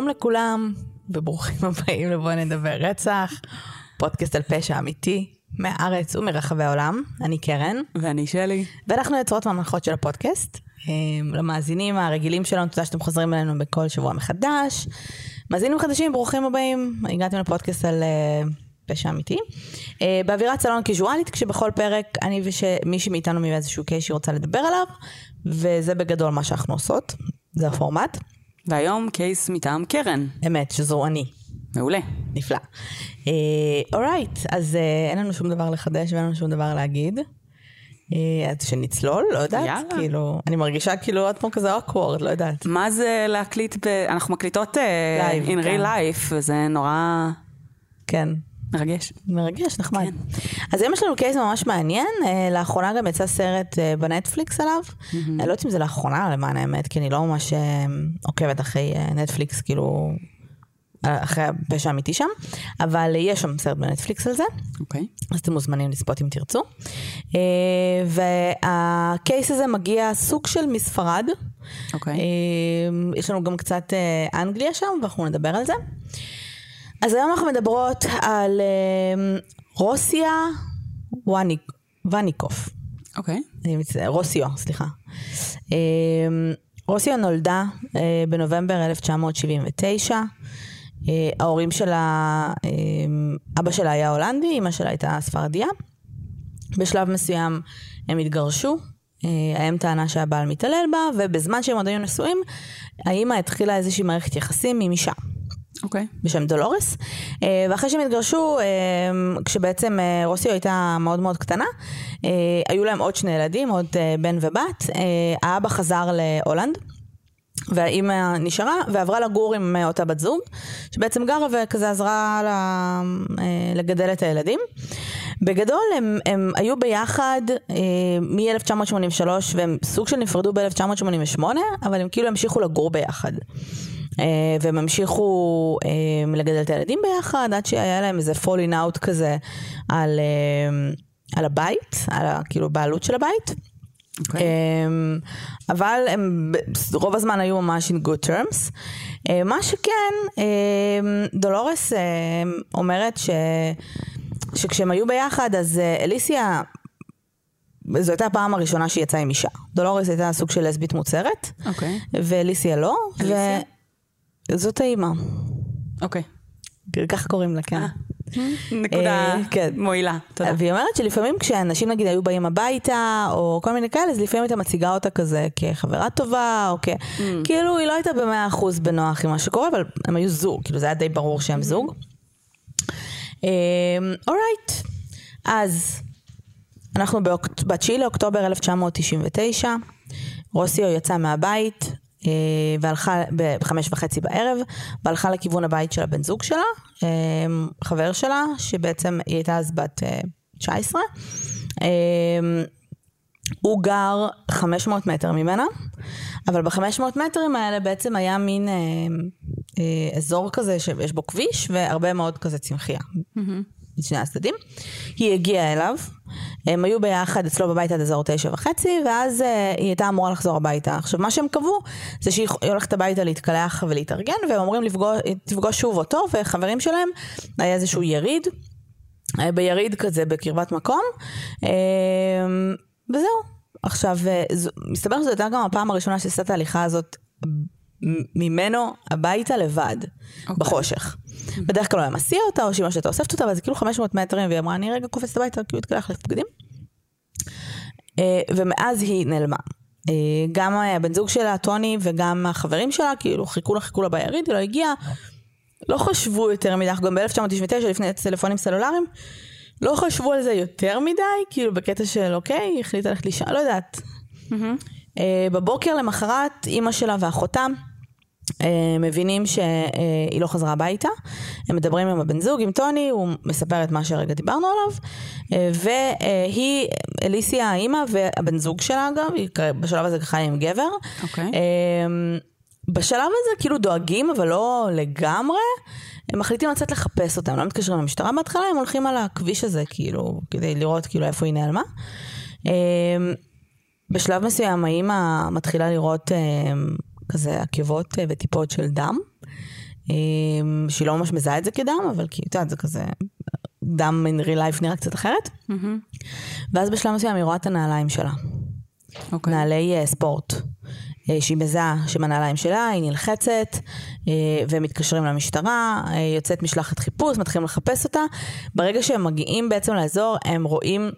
שלום לכולם, וברוכים הבאים לבוא נדבר רצח, פודקאסט על פשע אמיתי, מהארץ ומרחבי העולם. אני קרן. ואני שלי. ואנחנו יוצרות והמנחות של הפודקאסט. אה, למאזינים הרגילים שלנו, תודה שאתם חוזרים אלינו בכל שבוע מחדש. מאזינים חדשים, ברוכים הבאים. הגעתם לפודקאסט על uh, פשע אמיתי. Uh, באווירת סלון קיזואלית, כשבכל פרק אני ומישהי מאיתנו מאיזשהו קייס שהיא רוצה לדבר עליו, וזה בגדול מה שאנחנו עושות, זה הפורמט. והיום קייס מטעם קרן. אמת, שזו אני. מעולה. נפלא. אורייט, uh, אז uh, אין לנו שום דבר לחדש ואין לנו שום דבר להגיד. אז שנצלול, לא יודעת, יאללה. כאילו, אני מרגישה כאילו עוד פעם כזה אוקוורד, לא יודעת. מה זה להקליט, ב... אנחנו מקליטות live, in כן. real life, וזה נורא... כן. מרגש. מרגש, נחמד. כן. אז היום יש לנו קייס ממש מעניין, לאחרונה גם יצא סרט בנטפליקס עליו. Mm-hmm. אני לא יודעת אם זה לאחרונה למען האמת, כי אני לא ממש עוקבת אחרי נטפליקס, כאילו, אחרי הפשע האמיתי שם, אבל יש שם סרט בנטפליקס על זה. אוקיי. Okay. אז אתם מוזמנים לצפות אם תרצו. אה, והקייס הזה מגיע סוג של מספרד. אוקיי. Okay. אה, יש לנו גם קצת אה, אנגליה שם, ואנחנו נדבר על זה. אז היום אנחנו מדברות על רוסיה וואניק, וואניקוף. אוקיי. Okay. רוסיו, סליחה. רוסיה נולדה בנובמבר 1979. אה, ההורים שלה, אה, אבא שלה היה הולנדי, אמא שלה הייתה ספרדיה. בשלב מסוים הם התגרשו, אה, האם טענה שהבעל מתעלל בה, ובזמן שהם עוד היו נשואים, האמא התחילה איזושהי מערכת יחסים עם אישה. אוקיי. Okay. בשם דולורס. ואחרי שהם התגרשו, כשבעצם רוסיו הייתה מאוד מאוד קטנה, היו להם עוד שני ילדים, עוד בן ובת. האבא חזר להולנד. והאימא נשארה ועברה לגור עם אותה בת זוג, שבעצם גרה וכזה עזרה לה, אה, לגדל את הילדים. בגדול הם, הם היו ביחד אה, מ-1983 והם סוג של נפרדו ב-1988, אבל הם כאילו המשיכו לגור ביחד. אה, והם המשיכו אה, לגדל את הילדים ביחד עד שהיה להם איזה falling out כזה על, אה, על הבית, על כאילו בעלות של הבית. Okay. אוקיי. אבל הם רוב הזמן היו ממש in good terms. מה שכן, דולורס אומרת ש... שכשהם היו ביחד אז אליסיה, זו הייתה הפעם הראשונה שהיא יצאה עם אישה. דולורס הייתה סוג של לסבית מוצהרת, okay. אוקיי. ואליסיה לא, אליסיה? וזאת האימא. אוקיי. Okay. ככה קוראים לה, כן. אה. נקודה אה, כן. מועילה, תודה. והיא אומרת שלפעמים כשאנשים נגיד היו באים הביתה, או כל מיני כאלה, אז לפעמים הייתה מציגה אותה כזה כחברה טובה, או כ... Mm. כאילו היא לא הייתה במאה אחוז בנוח עם מה שקורה, אבל הם היו זוג, כאילו זה היה די ברור שהם זוג. אורייט, אמ, אז אנחנו ב-9 לאוקטובר 1999, רוסיו יצא מהבית, והלכה בחמש וחצי בערב, והלכה לכיוון הבית של הבן זוג שלה, אה, חבר שלה, שבעצם היא הייתה אז בת 19. אה, הוא גר 500 מטר ממנה, אבל ב-500 מטרים האלה בעצם היה מין אה, אה, אזור כזה שיש בו כביש והרבה מאוד כזה צמחייה. Mm-hmm. משני הצדדים. היא הגיעה אליו, הם היו ביחד אצלו בבית עד אזור תשע וחצי, ואז uh, היא הייתה אמורה לחזור הביתה. עכשיו, מה שהם קבעו זה שהיא הולכת הביתה להתקלח ולהתארגן, והם אומרים לפגוש, תפגוש שוב אותו וחברים שלהם, היה איזשהו יריד, אה, ביריד כזה בקרבת מקום, uh, וזהו. עכשיו, מסתבר שזו הייתה גם הפעם הראשונה שעשתה את ההליכה הזאת ממנו הביתה לבד, okay. אוקיי. בחושך. בדרך כלל הוא היה מסיע אותה, או שאמא שאתה אוספת אותה, אבל זה כאילו 500 מטרים, והיא אמרה, אני רגע קופצת הביתה, כאילו התקלח לבגדים. אה, ומאז היא נעלמה. אה, גם הבן זוג שלה, טוני, וגם החברים שלה, כאילו חיכו לה, חיכו לה ביריד, היא לא הגיעה. לא חשבו יותר מדי, גם ב-1999, לפני טלפונים סלולריים, לא חשבו על זה יותר מדי, כאילו בקטע של אוקיי, היא החליטה ללכת לישון, לא יודעת. Mm-hmm. בבוקר למחרת, אימא שלה ואחותה מבינים שהיא לא חזרה הביתה, הם מדברים עם הבן זוג, עם טוני, הוא מספר את מה שהרגע דיברנו עליו, והיא, אליסיה האימא והבן זוג שלה אגב, היא בשלב הזה חיה עם גבר. Okay. אוקיי. בשלב הזה כאילו דואגים, אבל לא לגמרי. הם מחליטים לצאת לחפש אותם, לא מתקשרים למשטרה בהתחלה, הם הולכים על הכביש הזה, כאילו, כדי לראות כאילו איפה היא נעלמה. בשלב מסוים האימא מתחילה לראות כזה עקבות אה, וטיפות של דם. אה, שהיא לא ממש מזהה את זה כדם, אבל כי, את יודעת, זה כזה, דם in real life נראה קצת אחרת. ואז בשלב מסוים היא רואה את הנעליים שלה. אוקיי. נעלי אה, ספורט. אה, שהיא מזהה שבנעליים שלה, היא נלחצת, אה, והם מתקשרים למשטרה, יוצאת משלחת חיפוש, מתחילים לחפש אותה. ברגע שהם מגיעים בעצם לאזור, הם רואים...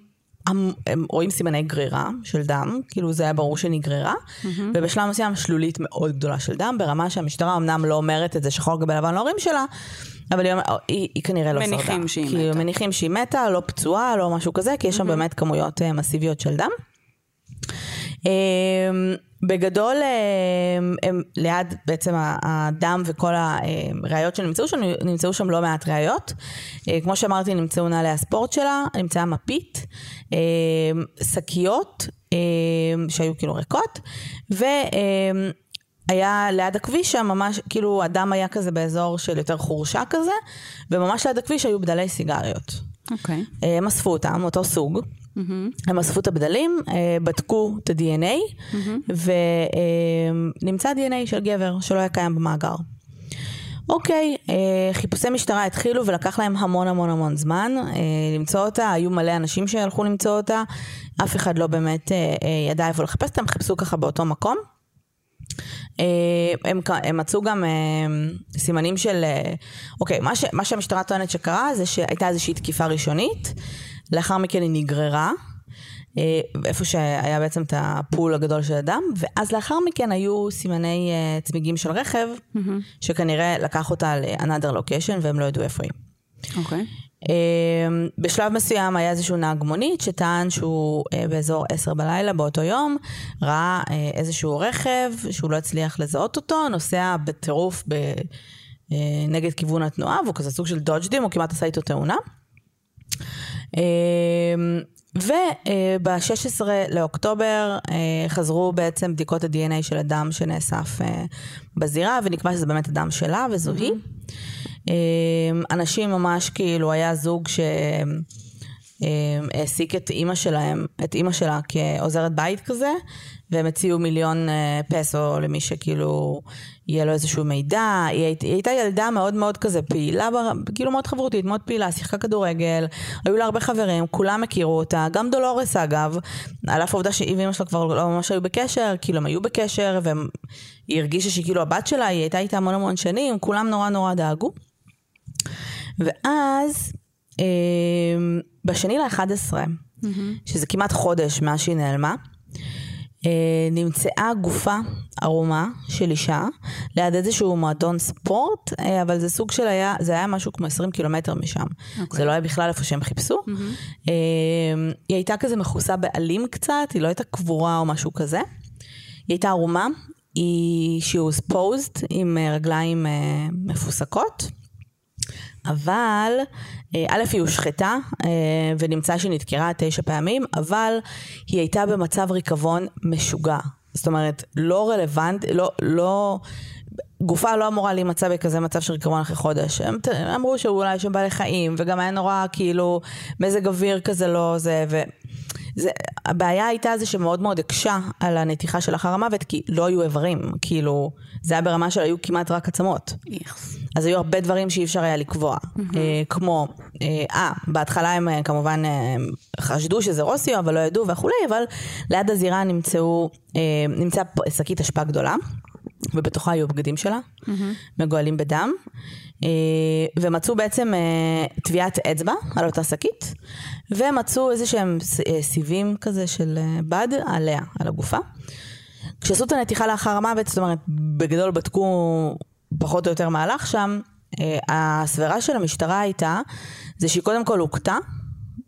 הם, רואים סימני גרירה של דם, כאילו זה היה ברור שנגררה, mm-hmm. ובשלב מסוים שלולית מאוד גדולה של דם, ברמה שהמשטרה אמנם לא אומרת את זה שחור גבי לבן להורים שלה, אבל היא, אומר- היא, היא כנראה לא שרדה. מניחים שהיא כאילו, מתה. מניחים שהיא מתה, לא פצועה, לא משהו כזה, כי יש שם באמת כמויות אה, מסיביות של דם. בגדול, אמ, הם, ליד בעצם הדם וכל הראיות שנמצאו שם, נמצאו שם לא מעט ראיות. אה, כמו שאמרתי, נמצאו נעלי הספורט שלה, נמצאה מפית, אמ, שקיות שהיו כאילו ריקות, והיה ליד הכביש שם ממש, כאילו הדם היה כזה באזור של יותר חורשה כזה, וממש ליד הכביש היו בדלי סיגריות. אוקיי. אה, הם אספו אותם, אותו סוג. הם אספו את הבדלים, אה, בדקו את ה-DNA, ונמצא DNA של גבר שלא היה קיים במאגר. אוקיי, אה, חיפושי משטרה התחילו ולקח להם המון המון המון זמן אה, למצוא אותה, היו מלא אנשים שהלכו למצוא אותה, אף אחד לא באמת ידע איפה לחפש אותם, חיפשו ככה באותו מקום. הם, הם מצאו גם סימנים של, אוקיי, מה, ש, מה שהמשטרה טוענת שקרה זה שהייתה איזושהי תקיפה ראשונית, לאחר מכן היא נגררה, אה, איפה שהיה בעצם את הפול הגדול של הדם, ואז לאחר מכן היו סימני אה, צמיגים של רכב, שכנראה לקח אותה ל-another location והם לא ידעו איפה היא. אוקיי. אה, בשלב מסוים היה איזשהו נהג מונית שטען שהוא אה, באזור 10 בלילה באותו יום, ראה אה, איזשהו רכב שהוא לא הצליח לזהות אותו, נוסע בטירוף ב, נגד כיוון התנועה, והוא כזה סוג של דודג'דים, הוא כמעט עשה איתו תאונה. וב-16 לאוקטובר אה, חזרו בעצם בדיקות ה-DNA של הדם שנאסף אה, בזירה, ונקבע שזה באמת הדם שלה וזו היא. אה, אנשים ממש כאילו, היה זוג ש... אה, העסיק את אימא שלהם, את אימא שלה כעוזרת בית כזה, והם הציעו מיליון אה, פסו למי שכאילו יהיה לו איזשהו מידע. היא, היית, היא הייתה ילדה מאוד מאוד כזה פעילה, כאילו מאוד חברותית, מאוד פעילה, שיחקה כדורגל, היו לה הרבה חברים, כולם הכירו אותה, גם דולורס אגב, על אף העובדה שהיא ואימא שלה כבר לא ממש היו בקשר, כאילו הם היו בקשר, והיא הרגישה שהיא כאילו הבת שלה, היא הייתה איתה המון המון שנים, כולם נורא נורא דאגו. ואז אה, בשני ל-11, שזה כמעט חודש מאז שהיא נעלמה, נמצאה גופה ערומה של אישה ליד איזשהו מועדון ספורט, אה, אבל זה סוג של היה, זה היה משהו כמו 20 קילומטר משם. אוקיי. זה לא היה בכלל איפה שהם חיפשו. אה, היא הייתה כזה מכוסה בעלים קצת, היא לא הייתה קבורה או משהו כזה. היא הייתה ערומה, היא, she was posed עם אה, רגליים אה, מפוסקות. אבל, אה, א', היא הושחתה, אה, ונמצא שהיא נדקרה תשע פעמים, אבל היא הייתה במצב ריקבון משוגע. זאת אומרת, לא רלוונט, לא, לא, גופה לא אמורה להימצא בכזה מצב של ריקבון אחרי חודש. הם אמרו שאולי יש שם בעלי חיים, וגם היה נורא כאילו מזג אוויר כזה לא זה, ו... זה, הבעיה הייתה זה שמאוד מאוד הקשה על הנתיחה של אחר המוות, כי לא היו איברים, כאילו, זה היה ברמה של היו כמעט רק עצמות. איכס. אז היו הרבה דברים שאי אפשר היה לקבוע, אה, כמו, אה, אה, בהתחלה הם אה, כמובן אה, חשדו שזה רוסיו, אבל לא ידעו וכולי, אבל ליד הזירה נמצאו, אה, נמצאה שקית אשפה גדולה, ובתוכה היו בגדים שלה, מגואלים בדם, ומצאו בעצם אה, טביעת אצבע על אותה שקית, ומצאו איזה שהם אה, סיבים כזה של אה, בד עליה, על הגופה. כשעשו את הנתיחה לאחר המוות, זאת אומרת, בגדול בדקו פחות או יותר מהלך שם, אה, הסברה של המשטרה הייתה, זה שהיא קודם כל הוכתה,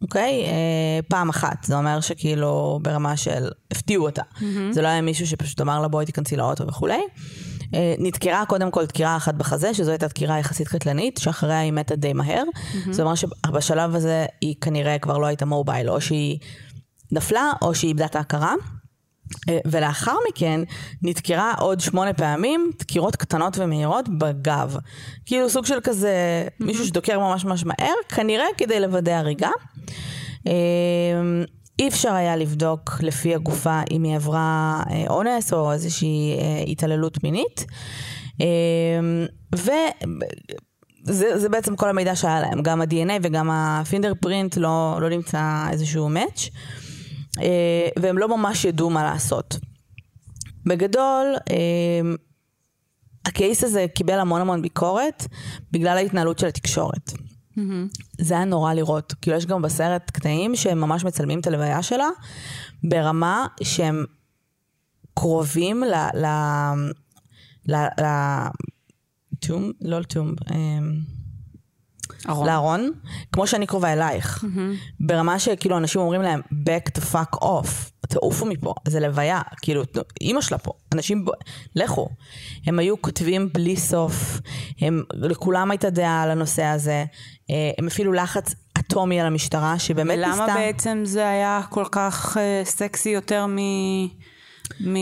אוקיי? אה, פעם אחת. זה אומר שכאילו ברמה של הפתיעו אותה. זה לא היה מישהו שפשוט אמר לה בואי תיכנסי לאוטו וכולי. אה, נדקרה קודם כל דקירה אחת בחזה, שזו הייתה דקירה יחסית קטלנית, שאחריה היא מתה די מהר. זה אומר שבשלב הזה היא כנראה כבר לא הייתה מובייל, או שהיא נפלה, או שהיא איבדה את ההכרה. אה, ולאחר מכן נדקרה עוד שמונה פעמים, דקירות קטנות ומהירות בגב. כאילו סוג של כזה, מישהו שדוקר ממש ממש מהר, כנראה כדי לוודא הריגה. אי אפשר היה לבדוק לפי הגופה אם היא עברה אה, אונס או איזושהי אה, התעללות מינית. אה, וזה זה בעצם כל המידע שהיה להם, גם ה-DNA וגם הפינדר פרינט לא, לא נמצא איזשהו מאץ', אה, והם לא ממש ידעו מה לעשות. בגדול, אה, הקייס הזה קיבל המון המון ביקורת בגלל ההתנהלות של התקשורת. זה היה נורא לראות. כאילו יש גם בסרט קטעים שהם ממש מצלמים את הלוויה שלה, ברמה שהם קרובים ל... ל... ל... ל... תום? לא לתום. ארון. לארון, כמו שאני קרובה אלייך. ברמה שכאילו אנשים אומרים להם, back to fuck off, תעופו מפה, זה לוויה, כאילו, אימא שלה פה, אנשים, ב... לכו. הם היו כותבים בלי סוף, הם, לכולם הייתה דעה על הנושא הזה, אה, הם הפעילו לחץ אטומי על המשטרה, שבאמת למה ניסתה... בעצם זה היה כל כך אה, סקסי יותר מ... מ...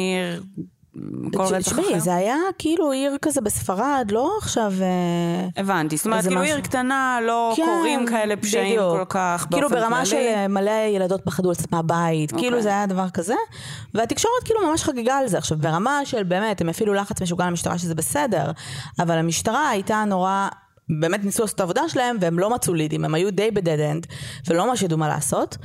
כל רצח אחר? תשמעי, זה היה כאילו עיר כזה בספרד, לא עכשיו... אה, הבנתי, זאת אומרת, כאילו משהו. עיר קטנה, לא כן, קורים כאלה פשעים בדיוק. כל כך כאילו ברמה. של אה, מלא ילדות פחדו לצאת מהבית, אוקיי. כאילו זה היה דבר כזה. והתקשורת כאילו ממש חגגה על זה. עכשיו ברמה של באמת, הם הפעילו לחץ משוגע למשטרה שזה בסדר, אבל המשטרה הייתה נורא... באמת ניסו לעשות את העבודה שלהם והם לא מצאו לידים, הם היו די בדד אנד ולא ממש ידעו מה לעשות.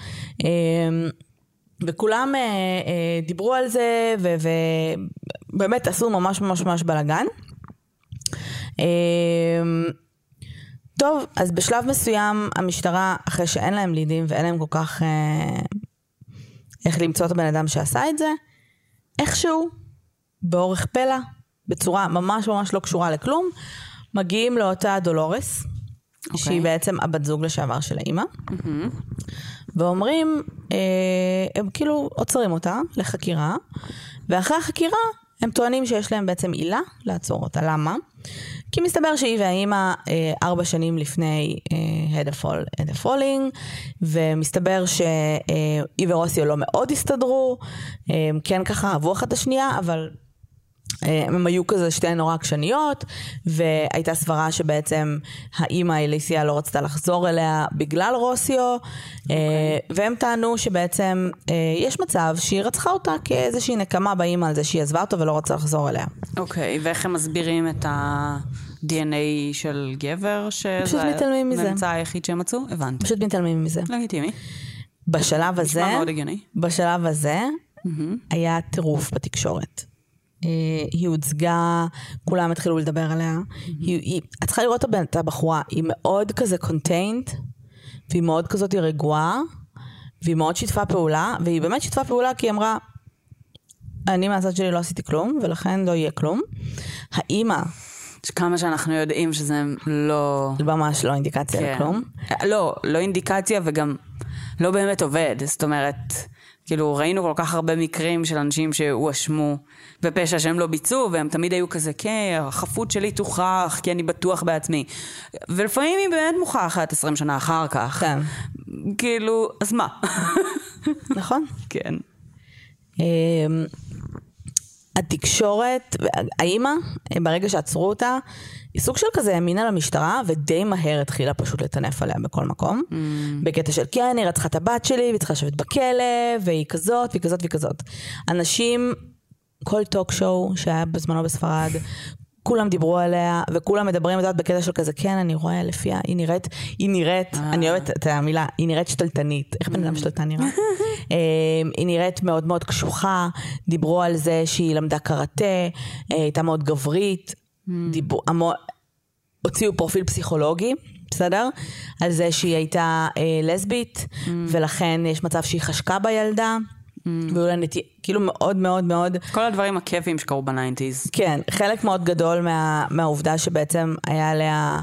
וכולם אה, אה, דיברו על זה ובאמת עשו ממש ממש ממש בלאגן. אמ, טוב, אז בשלב מסוים המשטרה, אחרי שאין להם לידים ואין להם כל כך אה, איך למצוא את הבן אדם שעשה את זה, איכשהו, באורך פלא, בצורה ממש ממש לא קשורה לכלום, מגיעים לאותה דולורס, okay. שהיא בעצם הבת זוג לשעבר של האימא, ואומרים, אה, הם כאילו עוצרים אותה לחקירה, ואחרי החקירה הם טוענים שיש להם בעצם עילה לעצור אותה. למה? כי מסתבר שהיא והאימא אה, ארבע שנים לפני אה, Head of Fall, Head of Falling, ומסתבר שהיא ורוסיו לא מאוד הסתדרו, אה, כן ככה אהבו אחת את השנייה, אבל אה, הם היו כזה שתי נורא עקשניות, והייתה סברה שבעצם האימא אליסיה לא רצתה לחזור אליה בגלל רוסיו, okay. והם טענו שבעצם אה, יש מצב שהיא רצחה אותה כאיזושהי נקמה באימא על זה שהיא עזבה אותו ולא רצתה לחזור אליה. אוקיי, ואיך הם מסבירים את ה-DNA של גבר? מזה. הממצא היחיד שהם מצאו? הבנתי. פשוט מתעלמים מזה. לגיטימי. בשלב הזה, מאוד הגיוני. בשלב הזה, היה טירוף בתקשורת. אה, היא הוצגה, כולם התחילו לדבר עליה. היא, היא, את צריכה לראות את הבחורה, היא מאוד כזה contained, והיא מאוד כזאת רגועה, והיא מאוד שיתפה פעולה, והיא באמת שיתפה פעולה כי היא אמרה, אני מהצד שלי לא עשיתי כלום, ולכן לא יהיה כלום. האימא, כמה שאנחנו יודעים שזה לא... ממש לא אינדיקציה כן. לכלום. לא, לא אינדיקציה וגם לא באמת עובד. זאת אומרת, כאילו ראינו כל כך הרבה מקרים של אנשים שהואשמו בפשע שהם לא ביצעו, והם תמיד היו כזה, כן, החפות שלי תוכח, כי אני בטוח בעצמי. ולפעמים היא באמת מוכחת 20 שנה אחר כך. כן. כאילו, אז מה? נכון. כן. אמ, התקשורת, האימא, ברגע שעצרו אותה, היא סוג של כזה האמינה למשטרה, ודי מהר התחילה פשוט לטנף עליה בכל מקום. Mm. בקטע של כן, היא רצחה את הבת שלי, והיא צריכה לשבת בכלא, והיא כזאת, והיא כזאת, והיא כזאת. אנשים, כל טוק שואו שהיה בזמנו בספרד, כולם דיברו עליה, וכולם מדברים, את יודעת, בקטע של כזה, כן, אני רואה לפיה, היא נראית, היא נראית, אני אוהבת את המילה, היא נראית שתלטנית. איך בן אדם שתלטן נראה? אמ, היא נראית מאוד מאוד קשוחה, דיברו על זה שהיא למדה קראטה, אה, הייתה מאוד גברית, דיברו, המו, הוציאו פרופיל פסיכולוגי, בסדר? על זה שהיא הייתה אה, לסבית, ולכן יש מצב שהיא חשקה בילדה. והיו לה נטי... כאילו מאוד מאוד מאוד כל הדברים הכיפיים שקרו ב nineties. כן, חלק מאוד גדול מה, מהעובדה שבעצם היה עליה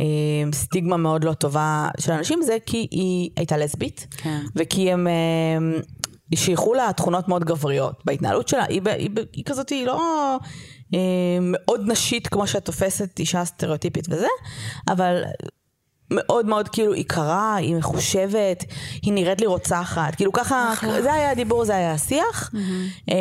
אה, סטיגמה מאוד לא טובה של אנשים זה כי היא הייתה לסבית, כן. וכי הם אה, שייכו לה תכונות מאוד גבריות בהתנהלות שלה, היא, היא, ב- היא כזאת, היא לא אה, מאוד נשית כמו שאת תופסת אישה סטריאוטיפית וזה, אבל מאוד מאוד כאילו היא קרה, היא מחושבת, היא נראית לי רוצחת, כאילו ככה, זה היה הדיבור, זה היה השיח. אמ,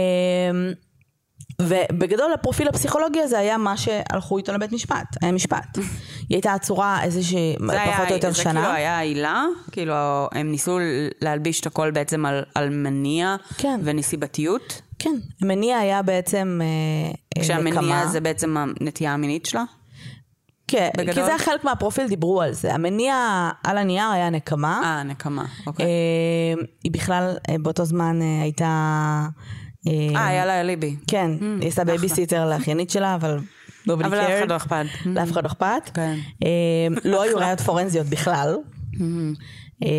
ובגדול הפרופיל הפסיכולוגי הזה היה מה שהלכו איתו לבית משפט, היה משפט. היא הייתה עצורה איזושהי, זה היה- פחות או יותר זה שנה. כאילו היה העילה? כאילו, הם ניסו להלביש את הכל בעצם על, על מניע כן. ונסיבתיות? כן, המניע היה בעצם אה, אה, כשהמניע נקמה. זה בעצם הנטייה המינית שלה? כן, בגדול? כי זה היה חלק מהפרופיל, דיברו על זה. המניע על הנייר היה נקמה. אה, נקמה, אוקיי. אה, היא בכלל אה, באותו זמן אה, הייתה... אה, אה, היה לה אליבי. כן, היא עשתה בייביסיטר לאחיינית שלה, אבל אבל לאף אחד. לא אכפת. לאף אחד לא אכפת. כן. אה, לא היו ראיות פורנזיות בכלל. אה,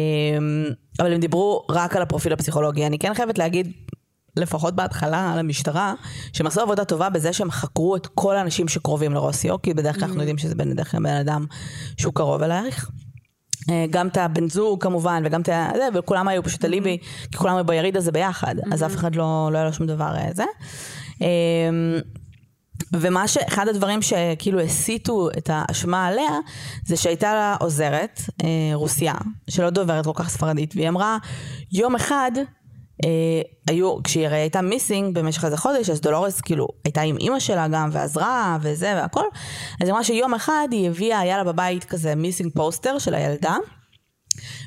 אבל הם דיברו רק על הפרופיל הפסיכולוגי. אני כן חייבת להגיד, לפחות בהתחלה, על המשטרה, שהם עשו עבודה טובה בזה שהם חקרו את כל האנשים שקרובים לרוסיו, כי בדרך כלל אנחנו יודעים שזה בדרך כלל בן אדם שהוא קרוב אלייך. אה, גם את הבן זוג כמובן, וגם את ה... זה, וכולם היו פשוט אליבי, כי כולם היו ביריד הזה ביחד, אז אף אחד לא, לא היה לו שום דבר אה, זה. אה, ומה ש... אחד הדברים שכאילו הסיטו את האשמה עליה, זה שהייתה לה עוזרת, אה, רוסיה, שלא דוברת כל כך ספרדית, והיא אמרה, יום אחד, היו, כשהיא הרי הייתה missing במשך איזה חודש, אז דולורס כאילו הייתה עם אימא שלה גם, ועזרה, וזה והכל, אז היא אמרה שיום אחד היא הביאה, היה לה בבית כזה missing poster של הילדה,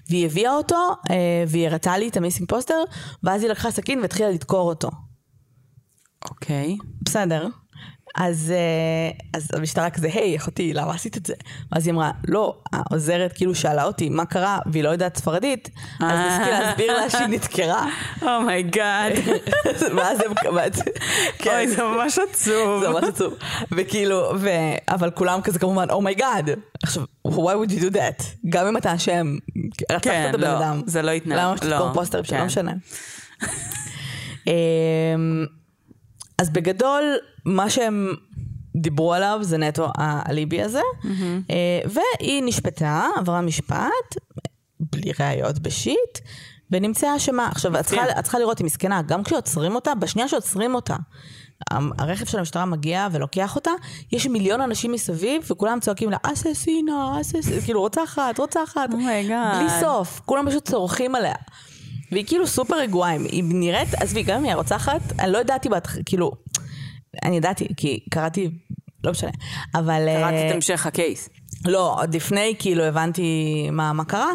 והיא הביאה אותו, אה, והיא הראתה לי את ה missing poster, ואז היא לקחה סכין והתחילה לדקור אותו. אוקיי. בסדר. אז, אה, אז המשטרה כזה, היי, אחותי, למה עשית את זה? ואז היא אמרה, לא, העוזרת כאילו שאלה אותי מה קרה, והיא לא יודעת ספרדית, אז אה. ניסיתי להסביר לה שהיא נדקרה. oh my God. ואז הם, כן, אוי, זה ממש עצוב. זה ממש עצוב. וכאילו, ו... אבל כולם כזה כמובן, oh my God. עכשיו, why would you do that? גם אם אתה אשם, רצחת כן, את הבן לא, אדם. זה לא יתנהל, למה שתדקור לא, פוסטרים שלא כן. משנה. אמ, אז בגדול, מה שהם דיברו עליו זה נטו האליבי הזה, אה, והיא נשפטה, עברה משפט, בלי ראיות בשיט, ונמצאה אשמה. עכשיו, את צריכה, את צריכה לראות, היא מסכנה, גם כשעוצרים אותה, בשנייה שעוצרים אותה, הרכב של המשטרה מגיע ולוקח אותה, יש מיליון אנשים מסביב, וכולם צועקים לה, asesina, asesina, כאילו רוצחת, רוצחת, oh my God. בלי סוף, כולם פשוט צורחים עליה. והיא כאילו סופר רגועה, היא- נראית, עזבי, גם אם היא הרוצחת, אני לא ידעתי בהתחלה, כאילו, אני ידעתי, כי קראתי, לא משנה, אבל... קראת אה, את המשך ה case. לא, עוד לפני כאילו הבנתי מה, מה קרה,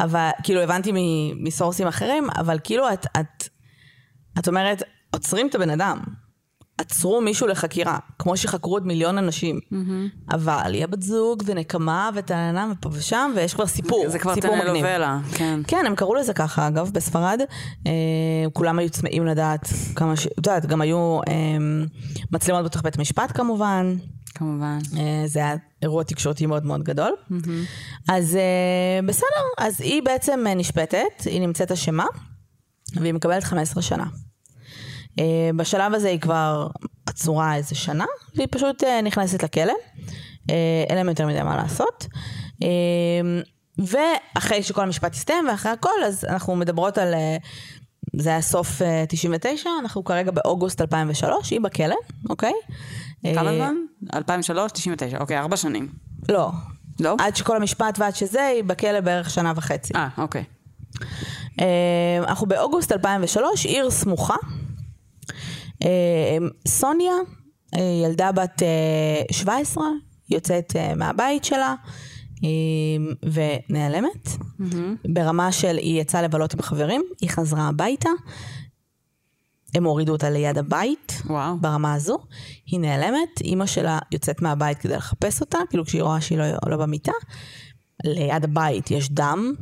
אבל כאילו הבנתי מ- מסורסים אחרים, אבל כאילו את, את, את אומרת, עוצרים את הבן אדם. עצרו מישהו לחקירה, כמו שחקרו עוד מיליון אנשים. Mm-hmm. אבל היא הבת זוג ונקמה וטענה ופה ושם, ויש כבר סיפור. זה כבר סיפור מגניב. כן. כן, הם קראו לזה ככה, אגב, בספרד. אה, כולם היו צמאים לדעת כמה ש... את יודעת, גם היו אה, מצלמות בתוך בית המשפט כמובן. כמובן. אה, זה היה אירוע תקשורתי מאוד מאוד גדול. אז אה, בסדר, אז היא בעצם נשפטת, היא נמצאת אשמה, והיא מקבלת 15 שנה. אה, בשלב הזה היא כבר עצורה איזה שנה, והיא פשוט אה, נכנסת לכלא. אה, אין להם יותר מדי מה לעשות. ואחרי שכל המשפט הסתיים ואחרי הכל, אז אנחנו מדברות על... זה היה סוף אה, 99, אנחנו כרגע באוגוסט 2003, היא בכלא, אוקיי? כמה זמן? 2003, 99, אוקיי, ארבע שנים. לא. לא? עד שכל המשפט ועד שזה, היא בכלא בערך שנה וחצי. אה, אוקיי. אנחנו באוגוסט 2003, עיר סמוכה. אה, סוניה, אה, ילדה בת אה, 17, יוצאת אה, מהבית שלה ונעלמת. ברמה של היא יצאה לבלות עם חברים, היא חזרה הביתה, הם הורידו אותה ליד הבית. וואו. ברמה הזו, היא נעלמת, אימא שלה יוצאת מהבית כדי לחפש אותה, כאילו כשהיא רואה שהיא לא, לא במיטה, ליד הבית יש דם,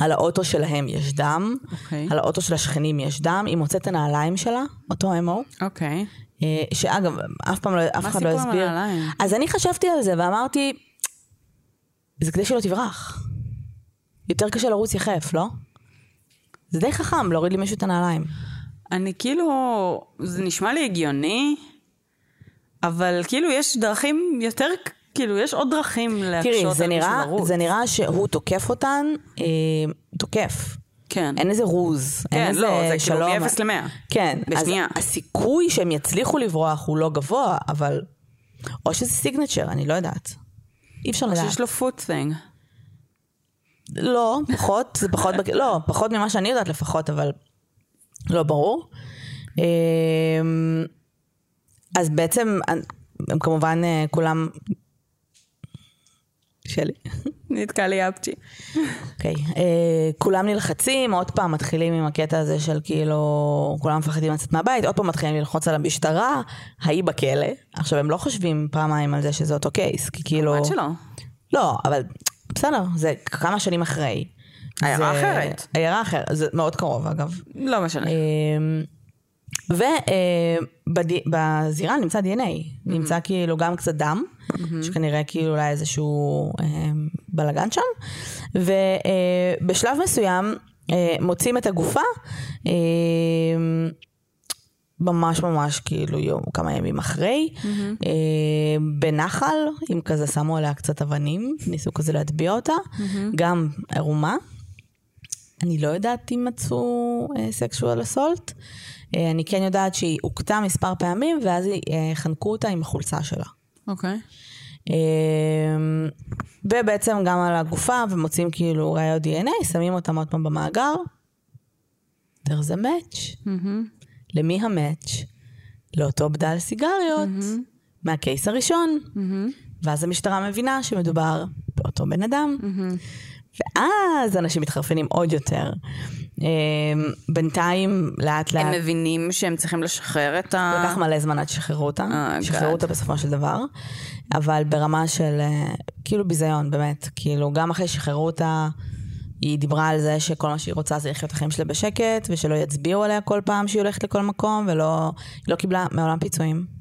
על האוטו שלהם יש דם, אוקיי. על האוטו של השכנים יש דם, היא מוצאת את הנעליים שלה, אותו אמו, אוקיי. אה, שאגב, אף פעם לא, אף מה אחד לא הסיפור עם הסביר. הנעליים? אז אני חשבתי על זה ואמרתי, זה כדי שלא תברח. יותר קשה לרוץ יחף, לא? זה די חכם להוריד למישהו את הנעליים. אני כאילו, זה נשמע לי הגיוני, אבל כאילו יש דרכים יותר, כאילו יש עוד דרכים להקשות תראי, על זה מישהו נראה, לרוץ. זה נראה שהוא תוקף אותן, אה, תוקף. כן. אין איזה רוז, כן, אין איזה לא, זה כאילו שלום. מ-אפס ל-מאה. כן, בשנייה. אז הסיכוי שהם יצליחו לברוח הוא לא גבוה, אבל... או שזה סיגנצ'ר, אני לא יודעת. אי אפשר לדעת. שיש לו פוט ת'ינג. לא, פחות, זה פחות, בק- לא, פחות ממה שאני יודעת לפחות, אבל לא ברור. אמ, אז בעצם, הם כמובן אה, כולם... שלי. נתקע לי אפצ'י. אוקיי. אה, כולם נלחצים, עוד פעם מתחילים עם הקטע הזה של כאילו, כולם מפחדים לצאת מהבית, עוד פעם מתחילים ללחוץ על המשטרה, ההיא בכלא. עכשיו, הם לא חושבים פעמיים על זה שזה אותו קייס, כי כאילו... כמובן שלא. לא, אבל בסדר, זה כמה שנים אחרי. עיירה אחרת. עיירה אחרת, זה מאוד קרוב אגב. לא משנה. ובזירה נמצא DNA, נמצא כאילו גם קצת דם, שכנראה כאילו אולי איזשהו אה, בלאגן שם, ובשלב מסוים אה, מוצאים את הגופה, אה, ממש ממש כאילו יום, כמה ימים אחרי, אה, בנחל, אם כזה שמו עליה קצת אבנים, ניסו כזה להטביע אותה, גם ערומה. אני לא יודעת אם מצאו סקשואל אסולט. אני כן יודעת שהיא הוכתה מספר פעמים, ואז אה, חנקו אותה עם החולצה שלה. אוקיי. אה, ובעצם גם על הגופה, ומוצאים כאילו ראיות DNA, שמים אותם עוד פעם במאגר. there's a match. למי המאץ'? לאותו בדל סיגריות, מהקייס הראשון. ואז המשטרה מבינה שמדובר באותו בן אדם. ואז אנשים מתחרפנים עוד יותר. אה, בינתיים, לאט לאט... הם מבינים שהם צריכים לשחרר את ה... לקח מלא זמן עד שחררו אותה, אה, שחררו. אותה בסופו של דבר, אבל ברמה של אה, כאילו ביזיון, באמת, כאילו גם אחרי שחררו אותה, היא דיברה על זה שכל מה שהיא רוצה זה לחיות את החיים שלה בשקט, ושלא יצביעו עליה כל פעם שהיא הולכת לכל מקום, ולא, היא לא קיבלה מעולם פיצויים.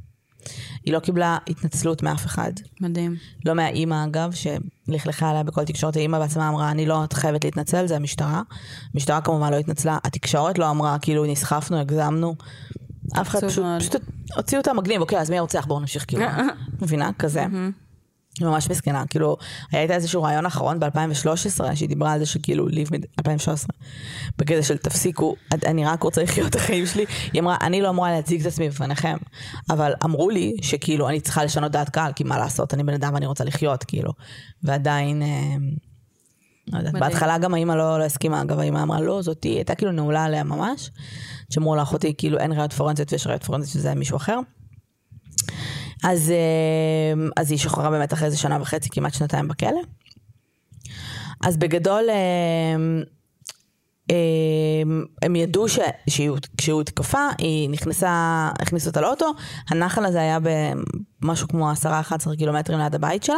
היא לא קיבלה התנצלות מאף אחד. מדהים. לא מהאימא אגב, שלכלכה עליה בכל תקשורת, האימא בעצמה אמרה, אני לא חייבת להתנצל, זה המשטרה. המשטרה כמובן לא התנצלה, התקשורת לא אמרה, כאילו נסחפנו, הגזמנו. אף אחד פשוט. פשוט הוציאו אותה מגניב, אוקיי, אז מי הרוצח? בואו נמשיך, כאילו. מבינה? כזה. ממש מסכנה, כאילו, היה איתה איזשהו רעיון אחרון ב-2013, שהיא דיברה על זה שכאילו, ליב מד... 2013, בקטע של תפסיקו, אני רק רוצה לחיות את החיים שלי. היא אמרה, אני לא אמורה להציג את עצמי בפניכם, אבל אמרו לי שכאילו, אני צריכה לשנות דעת קהל, כי מה לעשות, אני בן אדם ואני רוצה לחיות, כאילו. ועדיין, אה, לא יודעת. בהתחלה גם האמא לא, לא הסכימה, אגב, האמא אמרה, לא, זאתי, הייתה כאילו נעולה עליה ממש. שאמרו לאחותי, כאילו, אין ראיות פורנזיות ויש ראיות פורנזיות שזה מישהו אחר. אז, אה, אז היא שוחררה באמת אחרי איזה שנה וחצי, כמעט שנתיים בכלא. אז בגדול, אה, אה, הם ידעו ש- שהיא- כשהוא הותקפה, היא נכנסה, הכניסו אותה לאוטו, הנחל הזה היה במשהו כמו 10-11 קילומטרים ליד הבית שלה,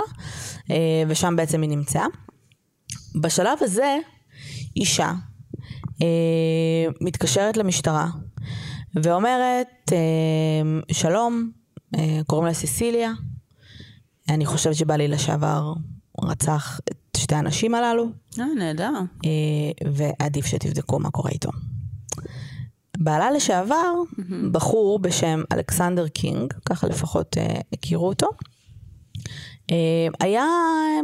אה, ושם בעצם היא נמצאה. בשלב הזה, אישה אה, מתקשרת למשטרה ואומרת, שלום, קוראים לה סיסיליה, אני חושבת שבעלי לשעבר רצח את שתי הנשים הללו, אה, נהדר. אה, ועדיף שתבדקו מה קורה איתו. בעלה לשעבר, בחור בשם אלכסנדר קינג, ככה לפחות אה, הכירו אותו, אה, היה אה,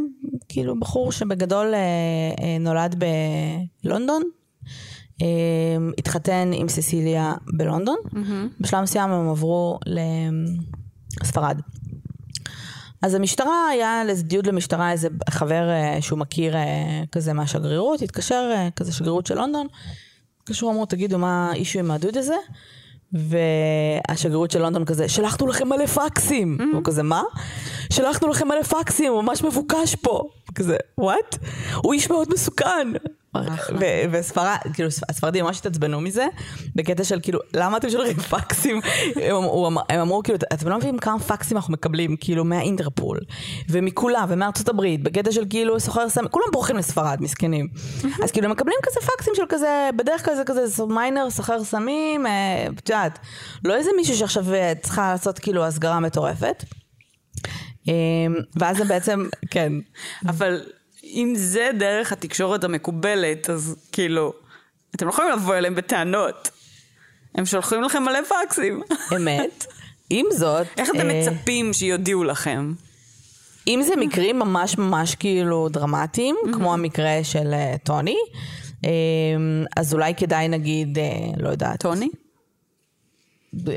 כאילו בחור שבגדול אה, אה, נולד בלונדון, אה, התחתן עם ססיליה בלונדון, בשלב מסוים הם עברו לספרד. אז המשטרה, היה דיוד למשטרה איזה חבר אה, שהוא מכיר אה, כזה מהשגרירות, התקשר, אה, כזה שגרירות של לונדון, התקשרו, אמרו, תגידו מה האישו עם הדוד הזה? והשגרירות של לונדון כזה, שלחנו לכם מלא פקסים. הוא כזה, מה? שלחנו לכם מלא פקסים, הוא ממש מבוקש פה. כזה, וואט? הוא איש מאוד מסוכן. וספרד, כאילו, הספרדים ממש התעצבנו מזה, בקטע של כאילו, למה אתם שולחים פקסים? הם, הוא אמר- הם אמרו, כאילו, אתם לא מבינים כמה פקסים אנחנו מקבלים, כאילו, מהאינטרפול, ומכולם, ומארצות הברית, בקטע של כאילו, סוחר סמים, כולם בורחים לספרד, מסכנים. אז כאילו, הם מקבלים כזה פקסים של כזה, בדרך כלל זה כזה מיינר, סוחר סמים, אה, את יודעת, לא איזה מישהו שעכשיו אה, צריכה לעשות כאילו הסגרה מטורפת. אה, ואז זה בעצם, כן, אבל אם זה דרך התקשורת המקובלת, אז כאילו, אתם לא יכולים לבוא אליהם בטענות. הם שולחים לכם מלא פקסים. אמת. עם זאת, איך אתם אה, מצפים שיודיעו לכם? אם זה מקרים ממש ממש כאילו דרמטיים, כמו המקרה של אה, טוני, אה, אז אולי כדאי נגיד, לא יודעת. טוני?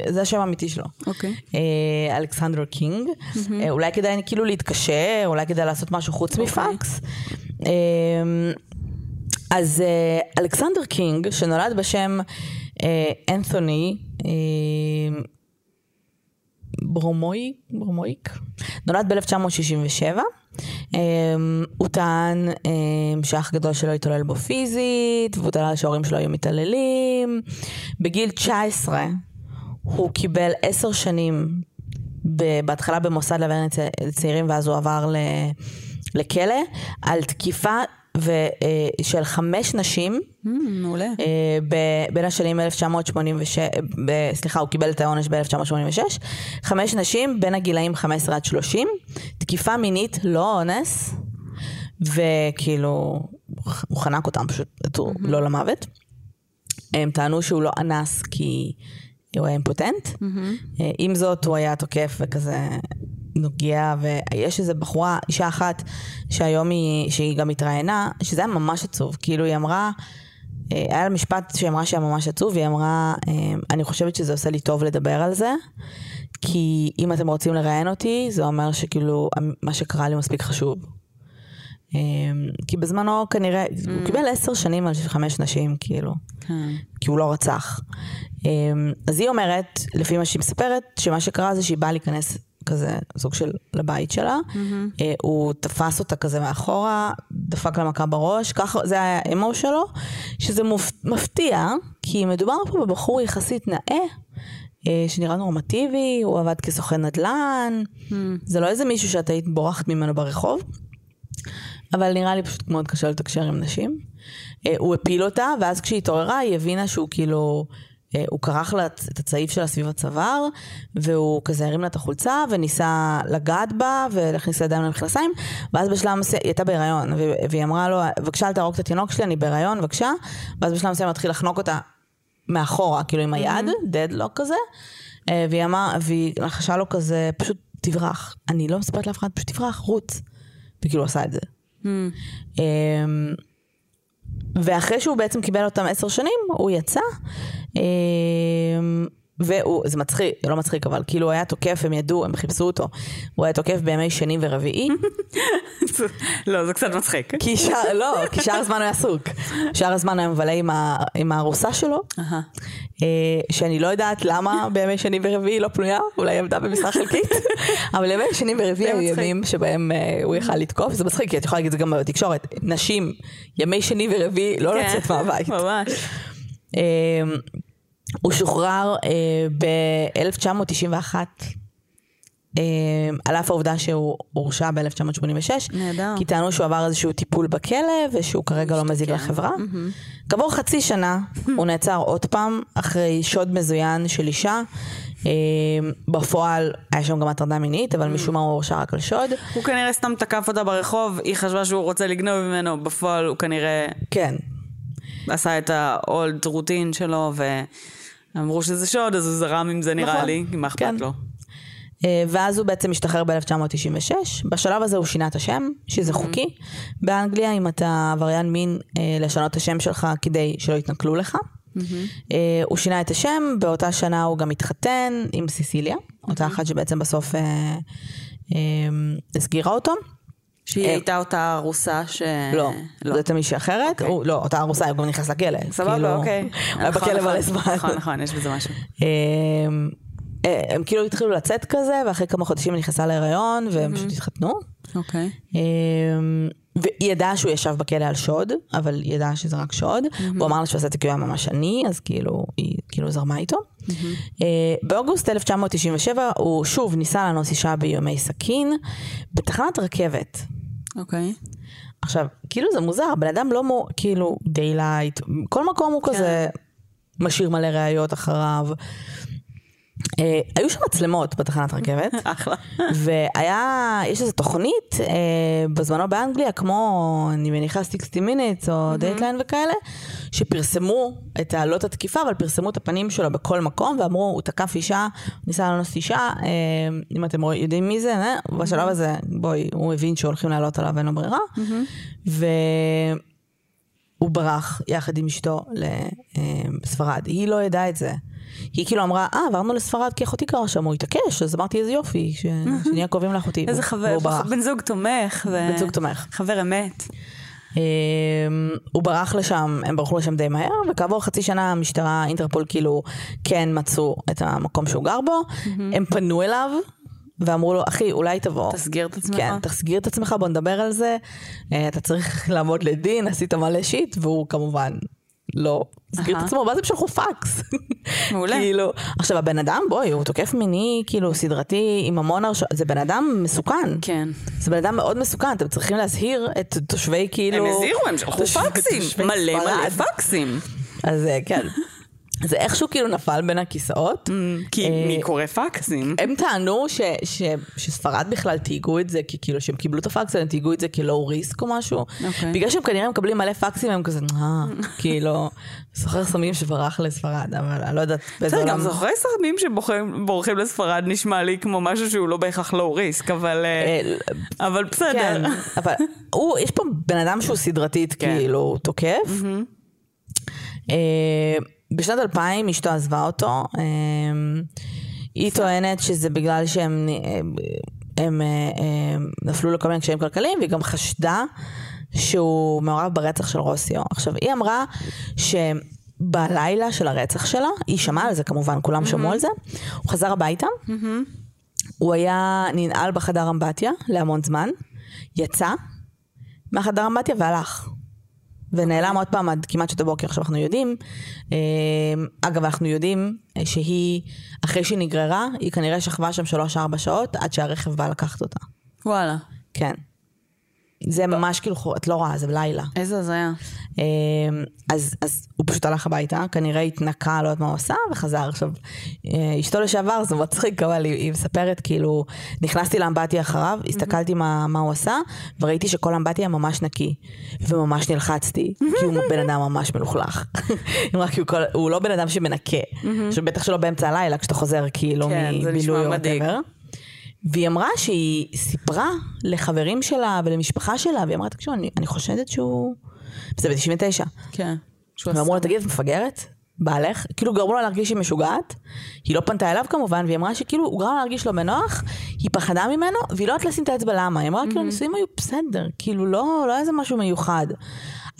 זה השם האמיתי שלו. אוקיי. אה, אלכסנדר קינג. אה, אולי כדאי כאילו להתקשר, אולי כדאי לעשות משהו חוץ מפקס. אה, אז אה, אלכסנדר קינג, שנולד בשם אה, אנתוני, אה, ברומויק, ברומויק, נולד ב-1967. הוא טען אמ, שאח גדול שלו התעולל בו פיזית, והוא טען שההורים שלו היו מתעללים. בגיל 19 הוא קיבל עשר שנים, בהתחלה במוסד לעבריינים צ- צעירים, ואז הוא עבר לכלא, על תקיפה ו- אה, של חמש נשים. Mm, מעולה. אה, ב- בין השנים 1986, ב- סליחה, הוא קיבל את העונש ב-1986, חמש נשים בין הגילאים 15 עד 30, תקיפה מינית, לא אונס, וכאילו, הוא חנק אותם פשוט, אותו, לא למוות. הם טענו שהוא לא אנס כי הוא היה אימפוטנט. אה, עם זאת, הוא היה תוקף וכזה נוגע, ויש איזה בחורה, אישה אחת, שהיום היא, שהיא גם התראיינה, שזה היה ממש עצוב. כאילו, היא אמרה, אה, היה לה משפט שהיא אמרה שהיה ממש עצוב, והיא אמרה, אה, אני חושבת שזה עושה לי טוב לדבר על זה, כי אם אתם רוצים לראיין אותי, זה אומר שכאילו, מה שקרה לי מספיק חשוב. אה, כי בזמנו כנראה, הוא קיבל עשר שנים על חמש נשים, כאילו. כן. כי הוא לא רצח. אמ, אז היא אומרת, לפי מה שהיא מספרת, שמה שקרה זה שהיא באה להיכנס כזה סוג של לבית שלה, אה, הוא תפס אותה כזה מאחורה, דפק לה מכה בראש, ככה, זה היה האמו שלו, שזה מפתיע, כי מדובר פה בבחור יחסית נאה. אה, שנראה נורמטיבי, הוא עבד כסוכן נדל"ן, זה לא איזה מישהו שאת היית בורחת ממנו ברחוב, אבל נראה לי פשוט מאוד קשה לתקשר עם נשים. אה, הוא הפיל אותה, ואז כשהיא התעוררה היא הבינה שהוא כאילו, אה, הוא כרך לה את הצעיף שלה סביב הצוואר, והוא כזה הרים לה את החולצה, וניסה לגעת בה, ולהכניס לה ידיים למכנסיים, ואז בשלב מסוים, היא הייתה בהיריון, והיא אמרה לו, בבקשה אל תהרוג את התינוק שלי, אני בהיריון, בבקשה, ואז בשלב מסוים התחיל לחנוק אותה מאחורה, כאילו עם היד, דדלוק כזה, אה, והיא אמרה, והיא לחשה לו כזה, פשוט תברח. אני לא מספרת לאף אחד, פשוט תברח, רוץ. וכאילו עשה את זה. Mm. ואחרי שהוא בעצם קיבל אותם עשר שנים, הוא יצא, אמ, והוא, זה מצחיק, לא מצחיק, אבל כאילו הוא היה תוקף, הם ידעו, הם חיפשו אותו, הוא היה תוקף בימי שני ורביעי, לא, זה קצת מצחיק. כי שאר, לא, כי שאר הזמן הוא היה עסוק. שאר הזמן היה מבלה עם, ה, עם הארוסה שלו. אה, שאני לא יודעת למה בימי שני ורביעי לא פנויה, אולי היא עבדה במשרה חלקית, אבל ימי שני ורביעי זה היו. ימים שבהם אה, הוא יכל לתקוף, זה מצחיק, כי את יכולה להגיד את זה גם בתקשורת, נשים, ימי שני ורביעי, לא כן, לצאת מהבית. ממש. אה, הוא שוחרר ב-1991, על אף העובדה שהוא הורשע ב-1986, נהדר. כי טענו שהוא עבר איזשהו טיפול בכלא ושהוא כרגע לא מזיק לחברה. כעבור חצי שנה הוא נעצר עוד פעם אחרי שוד מזוין של אישה. אה, בפועל היה שם גם הטרדה מינית, אבל משום מה הוא הורשע רק על שוד. הוא כנראה סתם תקף אותה ברחוב, היא חשבה שהוא רוצה לגנוב ממנו, בפועל הוא כנראה כן. עשה את האולד רוטין שלו, ואמרו שזה שוד, אז הוא זרם עם זה נראה נכון. לי, מה אכפת כן. לו? אה, ואז הוא בעצם השתחרר ב-1996. בשלב הזה הוא שינה את השם, שזה חוקי. באנגליה, אם אתה עבריין מין, אה, לשנות את השם שלך כדי שלא יתנכלו לך. אה, הוא שינה את השם, באותה שנה הוא גם התחתן עם סיסיליה, אותה אחת שבעצם בסוף הסגירה אותו. שהיא אה, הייתה אותה ארוסה ש... לא, לא. זאת מישהי אחרת, הוא- לא, אותה ארוסה, הוא גם נכנס לכלא. סבבה, כאילו, אוקיי. היה נכון, בכלא נכון. מלא זמן. נכון, נכון, יש בזה משהו. הם, הם כאילו התחילו לצאת כזה, ואחרי כמה חודשים היא נכנסה להיריון, והם פשוט התחתנו. אוקיי. אמ, והיא ידעה שהוא ישב בכלא על שוד, אבל היא ידעה שזה רק שוד. הוא אמר לה שהוא עשה את זה כי הוא היה ממש עני, אז כאילו, היא כאילו זרמה איתו. אה, באוגוסט 1997 הוא שוב ניסה לאנוס אישה באיומי סכין, בתחנת רכבת. אוקיי. עכשיו, כאילו זה מוזר, בן אדם לא מו, כאילו, daylight, כל מקום הוא כזה משאיר מלא ראיות אחריו. אה, היו שם מצלמות בתחנת רכבת. אחלה. והיה, יש איזו תוכנית אה, בזמנו באנגליה, כמו, אני מניחה 60 minutes או Dateline וכאלה, שפרסמו את העלות התקיפה, אבל פרסמו את הפנים שלו בכל מקום, ואמרו, הוא תקף אישה, הוא ניסה לאנוס אישה, אה, אם אתם יודעים מי זה, אה? בשלב הזה, בואי, הוא הבין שהולכים לעלות עליו, אין לו ברירה. והוא ברח יחד עם אשתו לספרד. היא לא ידעה את זה. היא כאילו אמרה, אה, עברנו לספרד כי אחותי גרה שם, הוא התעקש, אז אמרתי, איזה יופי, ש- שנהיה קרובים לאחותי. איזה חבר. בן זוג תומך. ו- בן זוג תומך. חבר אמת. אה, הוא ברח לשם, הם ברחו לשם די מהר, וכעבור חצי שנה המשטרה, אינטרפול כאילו כן מצאו את המקום שהוא גר בו, הם פנו אליו. ואמרו לו, אחי, אולי תבוא. תסגיר את עצמך. כן, תסגיר את עצמך, בוא נדבר על זה. אה, אתה צריך לעמוד לדין, עשית מלא שיט, והוא כמובן לא הסגיר את אהה. עצמו, ואז הם שלחו פקס. מעולה. כאילו, עכשיו הבן אדם, בואי, הוא תוקף מיני, כאילו, סדרתי, עם המון הרשעות, זה בן אדם מסוכן. כן. זה בן אדם מאוד מסוכן, אתם צריכים להזהיר את תושבי כאילו... הם הזהירו, הם שלחו פקסים. מלא מלא. פקסים. אז אה, כן. זה איכשהו כאילו נפל בין הכיסאות. כי אה, מי קורא פקסים? הם טענו ש, ש, שספרד בכלל תהיגו את זה, כי כאילו שהם קיבלו את הפקס, הם תהיגו את זה כלואו ריסק או משהו. אוקיי. בגלל שהם כנראה מקבלים מלא פקסים, הם כזה, אה, כאילו, סוחר סמים שברח לספרד, אבל אני לא יודעת באיזה בסדר, גם עולם. זוכרי סרטים שבורחים לספרד נשמע לי כמו משהו שהוא לא בהכרח לואו ריסק, אבל... אה, אה, אבל בסדר. כן, אבל הוא, יש פה בן אדם שהוא סדרתית כן. כאילו תוקף. בשנת 2000 אשתו עזבה אותו. אה, היא טוענת שזה בגלל שהם אה, הם, אה, אה, נפלו לכל מיני קשיים כלכליים, והיא גם חשדה שהוא מעורב ברצח של רוסיו. עכשיו, היא אמרה שבלילה של הרצח שלה, היא שמעה על זה כמובן, כולם שמעו על זה, הוא חזר הביתה, הוא היה ננעל בחדר אמבטיה להמון זמן, יצא מהחדר אמבטיה והלך. ונעלם עוד פעם עד כמעט שעות הבוקר. עכשיו אנחנו יודעים, אה, אגב אנחנו יודעים אה, שהיא, אחרי שהיא נגררה, היא כנראה שכבה שם שלוש-ארבע שעות עד שהרכב בא לקחת אותה. וואלה. כן. זה ממש כאילו, את לא רואה, זה בלילה. איזה הזיה. אה, אז, אז הוא פשוט הלך הביתה, כנראה התנקה, לא יודעת מה הוא עשה, וחזר. עכשיו, אה, אשתו לשעבר, זה מצחיק, אבל היא, היא מספרת, כאילו, נכנסתי לאמבטיה אחריו, הסתכלתי מה, מה הוא עשה, וראיתי שכל האמבטיה ממש נקי, וממש נלחצתי, כי הוא בן אדם ממש מלוכלך. כי הוא, כל, הוא לא בן אדם שמנקה, עכשיו בטח שלא באמצע הלילה, כשאתה חוזר כאילו כן, מבילוי או מדאיג. והיא אמרה שהיא סיפרה לחברים שלה ולמשפחה שלה, והיא אמרה, תקשיבו, אני, אני חושדת שהוא... זה ב-99. כן. ואמרו לה, תגיד, את מפגרת? בעלך? כאילו גרמו לה להרגיש שהיא משוגעת. היא לא פנתה אליו כמובן, והיא אמרה שכאילו הוא גרם לה להרגיש לא בנוח, היא פחדה ממנו, והיא לא יודעת לשים את האצבע למה. היא אמרה, כאילו, הנישואים היו בסדר, כאילו לא, לא איזה משהו מיוחד.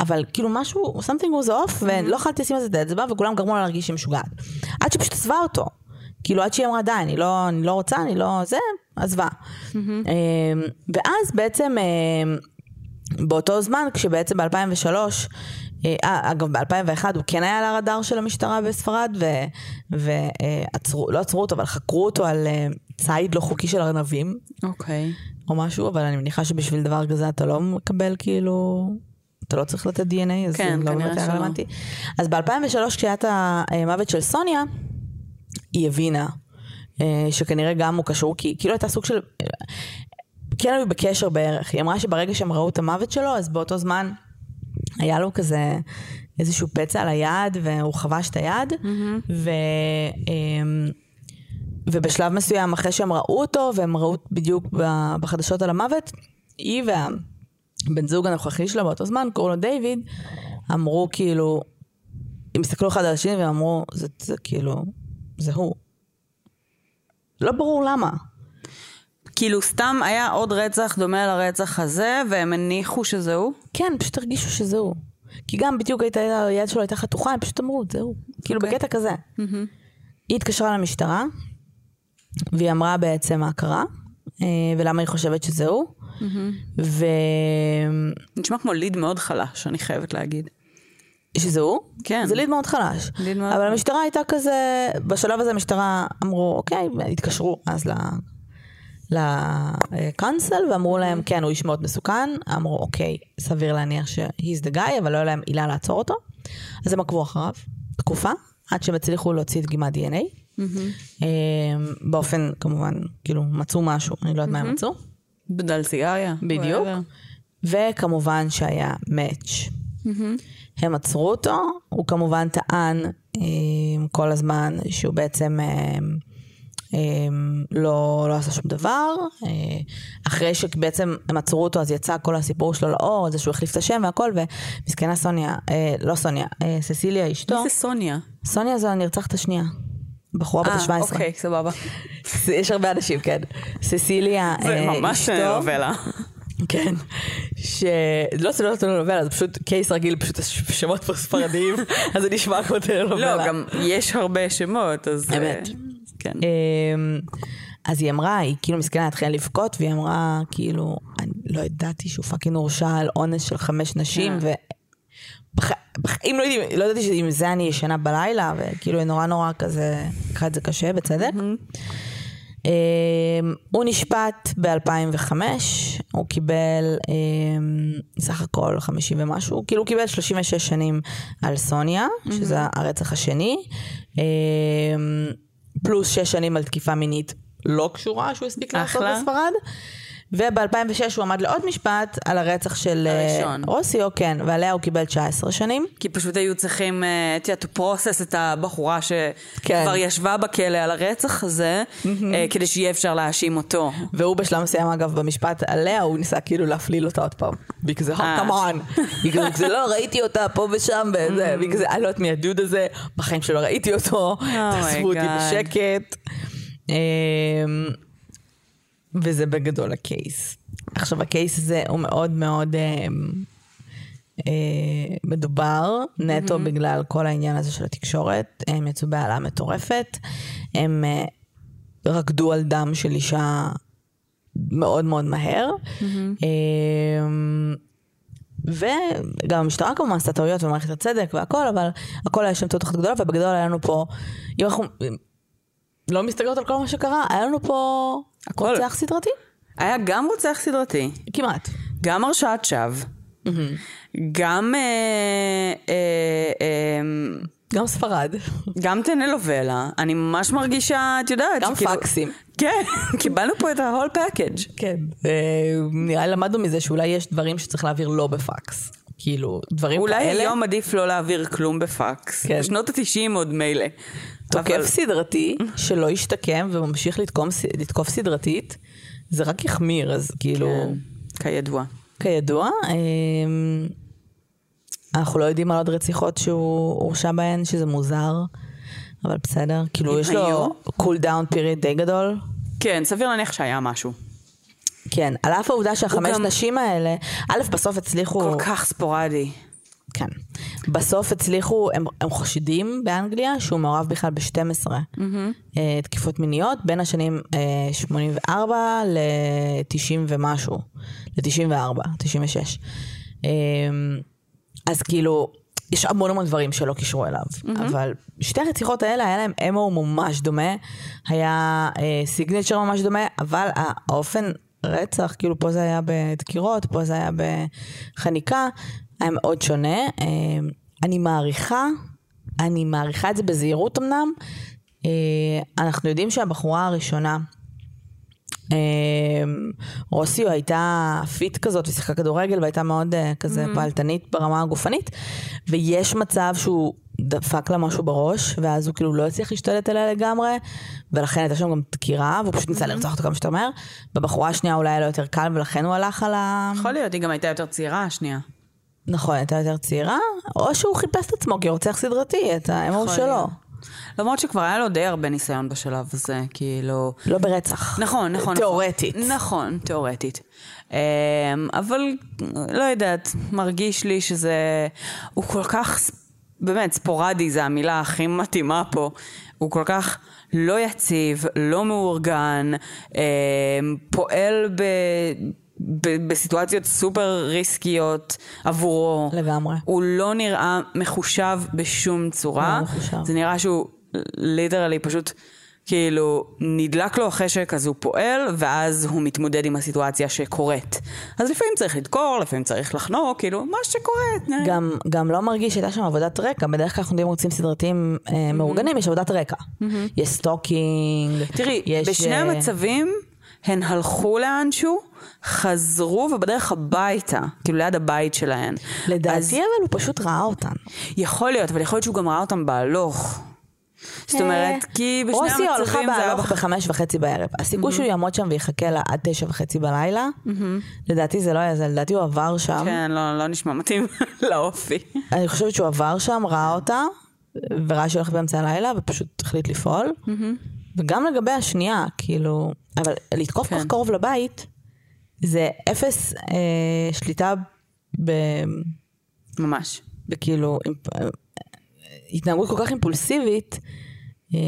אבל כאילו משהו, something was off, ולא יכולתי לשים על זה את האצבע, וכולם גרמו לה להרגיש שהיא משוגעת. עד שפשוט עזבה אותו. כאילו עד שהיא אמרה די, אני לא, אני לא רוצה, אני לא... זה, עזבה. אמ, ואז בעצם... אמ, באותו זמן, כשבעצם ב-2003, אה, אגב ב-2001 הוא כן היה על הרדאר של המשטרה בספרד, ועצרו, לא עצרו אותו, אבל חקרו אותו על אה, ציד לא חוקי של ארנבים, אוקיי. או משהו, אבל אני מניחה שבשביל דבר כזה אתה לא מקבל כאילו... אתה לא צריך לתת DNA, אז כן, זה לא באמת היה. רלוונטי. אז ב-2003 כשהיה את המוות של סוניה, היא הבינה אה, שכנראה גם הוא קשור, כי כאילו הייתה סוג של... כן היו בקשר בערך. היא אמרה שברגע שהם ראו את המוות שלו, אז באותו זמן היה לו כזה איזשהו פצע על היד, והוא חבש את היד, ו... אמ, ובשלב מסוים, אחרי שהם ראו אותו, והם ראו בדיוק בחדשות על המוות, היא והבן זוג הנוכחי שלה באותו זמן, קוראים לו דיוויד, אמרו כאילו, הם הסתכלו אחד על השני והם אמרו, זה, זה כאילו, זה הוא. לא ברור למה. כאילו סתם היה עוד רצח דומה לרצח הזה, והם הניחו שזה הוא? כן, פשוט הרגישו שזה הוא. כי גם בדיוק הייתה, היד שלו הייתה חתוכה, הם פשוט אמרו, זה הוא. כאילו. בקטע כזה. היא התקשרה למשטרה, והיא אמרה בעצם מה קרה, אה, ולמה היא חושבת שזה הוא. נשמע כמו ליד מאוד חלש, אני חייבת להגיד. ושזה הוא. כן. זה ליד מאוד חלש. ליד מאוד אבל חלש. המשטרה הייתה כזה, בשלב הזה המשטרה אמרו, אוקיי, התקשרו אז. לקאנסל ואמרו להם כן הוא איש מאוד מסוכן אמרו אוקיי סביר להניח ש-he's the guy אבל לא היה להם עילה לעצור אותו אז הם עקבו אחריו תקופה עד שהם הצליחו להוציא דגימת דנ"א אה, באופן כמובן כאילו מצאו משהו אני לא יודעת מה הם מצאו בדל סיגריה. בדיוק. וכמובן שהיה מאץ' הם עצרו אותו, הוא כמובן טען אה, כל הזמן שהוא בעצם אה, אה, לא, לא עשה שום דבר. אחרי שבעצם הם עצרו אותו אז יצא כל הסיפור שלו לאור, זה שהוא החליף את השם והכל, ומסכנה סוניה, לא סוניה, ססיליה אשתו, מי זה סוניה? סוניה זו הנרצחת השנייה. בחורה בת ה-17. אה, אוקיי, סבבה. יש הרבה אנשים, כן. ססיליה זה אה, ממש אשתו, נובלה. כן, שלא זה לא טלנובלה, זה פשוט case רגיל, פשוט שמות פה ספרדיים, אז זה נשמע כמו טלנובלה. לא, גם יש הרבה שמות, אז... אה, אמת. כן. אמ, אז היא אמרה, היא כאילו מסכנה התחילה לבכות, והיא אמרה, כאילו, אני לא ידעתי שהוא fucking הורשע על אונס של חמש נשים, ו... בח- בחיים לא ידעתי, לא ידעתי שעם זה אני ישנה בלילה, וכאילו נורא נורא כזה, לקחה את זה קשה, בצדק. הוא נשפט ב-2005, הוא קיבל אמ, סך הכל 50 ומשהו, כאילו הוא קיבל 36 שנים על סוניה, שזה הרצח השני, אמ, פלוס 6 שנים על תקיפה מינית לא קשורה שהוא הספיק לעשות. בספרד. וב-2006 הוא עמד לעוד משפט על הרצח של אה, הראשון. רוסיו, כן, ועליה הוא קיבל 19 שנים. כי פשוט היו צריכים, אה, את יודעת, to process את הבחורה כן. שכבר ישבה בכלא על הרצח הזה, אה, כדי שיהיה אפשר להאשים אותו. והוא בשלב מסוים אגב במשפט עליה הוא ניסה כאילו להפליל אותה עוד פעם. בגלל זה. כמון. בגלל זה לא ראיתי אותה פה ושם וזה. בגלל זה אני לא יודעת מי הדוד הזה, בחיים שלא ראיתי אותו, אותי Oh God. בשקט. וזה בגדול הקייס. עכשיו הקייס הזה הוא מאוד מאוד אמ, אה, מדובר נטו בגלל כל העניין הזה של התקשורת, הם יצאו בהעלאה מטורפת, הם אה, רקדו על דם של אישה מאוד מאוד מהר. אמ, וגם המשטרה כמובן עשתה טעויות ומערכת הצדק והכל, אבל הכל היה שם טעות אחת גדולה, ובגדול היה לנו פה, אם אנחנו לא מסתכלות על כל מה שקרה, היה לנו פה הכל. רוצח סדרתי? היה גם רוצח סדרתי, כמעט. גם הרשעת שווא, גם... אה, אה, אה, גם ספרד. גם טנלובלה, אני ממש מרגישה, את יודעת, גם שכאילו- פקסים. כן, קיבלנו פה את ה-whole package. כן. אה, נראה לי למדנו מזה שאולי יש דברים שצריך להעביר לא בפקס. כאילו, דברים אולי כאלה. היום עדיף לא להעביר כלום בפקס. כן. בשנות ה-90 עוד מילא. תוקף אבל- סדרתי שלא השתקם וממשיך לתקום, לתקוף סדרתית, זה רק יחמיר, אז כאילו, כן, כידוע. כידוע, אמ, אנחנו לא יודעים על עוד רציחות שהוא הורשע בהן, שזה מוזר, אבל בסדר, כאילו יש לו היו? cool down period די גדול. כן, סביר להניח שהיה משהו. כן, על אף העובדה שהחמש גם- נשים האלה, א', בסוף הצליחו... כל כך ספורדי. כן. בסוף הצליחו, הם, הם חושדים באנגליה שהוא מעורב בכלל ב-12 אה, תקיפות מיניות בין השנים אה, 84 ל-90 ומשהו, ל-94, 96. אה, אז כאילו, יש המון המון דברים שלא קישרו אליו, אבל שתי הרציחות האלה היה להם אמו ממש דומה, היה סיגנצ'ר ממש דומה, אבל האופן רצח, כאילו פה זה היה בדקירות, פה זה היה בחניקה, היה מאוד שונה. אה, אני מעריכה, אני מעריכה את זה בזהירות אמנם, אה, אנחנו יודעים שהבחורה הראשונה, אה, רוסיו הייתה fit כזאת ושיחקה כדורגל והייתה מאוד כזה פעלתנית ברמה הגופנית ויש מצב שהוא דפק לה משהו בראש ואז הוא כאילו לא הצליח להשתלט עליה לגמרי ולכן הייתה שם גם דקירה והוא פשוט ניסה לרצוח אותה כמה שיותר מהר. בבחורה השנייה אולי היה לו יותר קל ולכן הוא הלך על ה... יכול להיות, היא גם הייתה יותר צעירה השנייה. נכון, הייתה יותר צעירה או שהוא חיפש את עצמו כרוצח סדרתי, את יכול שלו. למרות שכבר היה לו די הרבה ניסיון בשלב הזה, כאילו... לא ברצח. נכון, נכון. תיאורטית. נכון, נכון, תיאורטית. אמ, אבל לא יודעת, מרגיש לי שזה... הוא כל כך, באמת, ספורדי זה המילה הכי מתאימה פה. הוא כל כך לא יציב, לא מאורגן, אמ, פועל ב... בסיטואציות סופר ריסקיות עבורו. לגמרי. הוא לא נראה מחושב בשום צורה. לא מחושב. זה נראה שהוא literally פשוט כאילו נדלק לו החשק אז הוא פועל ואז הוא מתמודד עם הסיטואציה שקורית. אז לפעמים צריך לדקור, לפעמים צריך לחנוק, כאילו מה שקורה. נראה. גם, גם לא מרגיש שהייתה שם עבודת רקע, בדרך כלל אנחנו יודעים רוצחים סדרתיים אה, מאורגנים, יש עבודת רקע. יש stalking, תראי, יש... בשני אה, המצבים הן הלכו לאנשהו, חזרו ובדרך הביתה, כאילו ליד הבית שלהן. אז לדעתי אבל הוא פשוט ראה אותן. יכול להיות, אבל יכול להיות שהוא גם ראה אותם בהלוך. זאת אומרת, כי בשני רוסי הלכה המצבים זה היה... בהלוך בח- בחמש וחצי בערב. הסיכוי שהוא יעמוד שם ויחכה לה עד תשע וחצי בלילה, לדעתי זה לא היה זה, לדעתי הוא עבר שם. כן, לא, לא נשמע מתאים לאופי. אני חושבת שהוא עבר שם, ראה אותה, וראה שהיא הולכת באמצע הלילה, ופשוט החליט לפעול. וגם לגבי השנייה, כאילו, אבל לתקוף כל כך כן. קרוב לבית, זה אפס אה, שליטה ב... ממש. בכאילו, אימפ- אה, התנהגות כל כך אימפולסיבית, אה,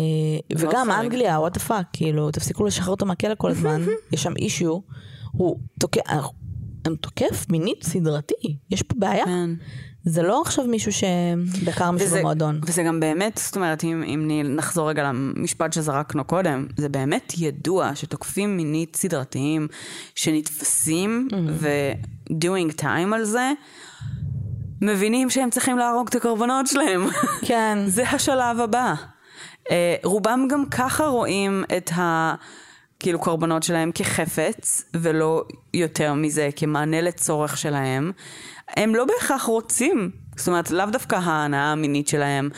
וגם. אנגליה, what the fuck, כאילו, תפסיקו לשחרר אותו מהכלא כל הזמן, יש שם issue, הוא תוקף, הם תוקף מינית סדרתי, יש פה בעיה. כן. זה לא עכשיו מישהו שדקר מישהו וזה, במועדון. וזה גם באמת, זאת אומרת, אם, אם נחזור רגע למשפט שזרקנו קודם, זה באמת ידוע שתוקפים מינית סדרתיים שנתפסים ו-doing time על זה, מבינים שהם צריכים להרוג את הקורבנות שלהם. כן. זה השלב הבא. Uh, רובם גם ככה רואים את ה... כאילו קורבנות שלהם כחפץ, ולא יותר מזה, כמענה לצורך שלהם. הם לא בהכרח רוצים, זאת אומרת, לאו דווקא ההנאה המינית שלהם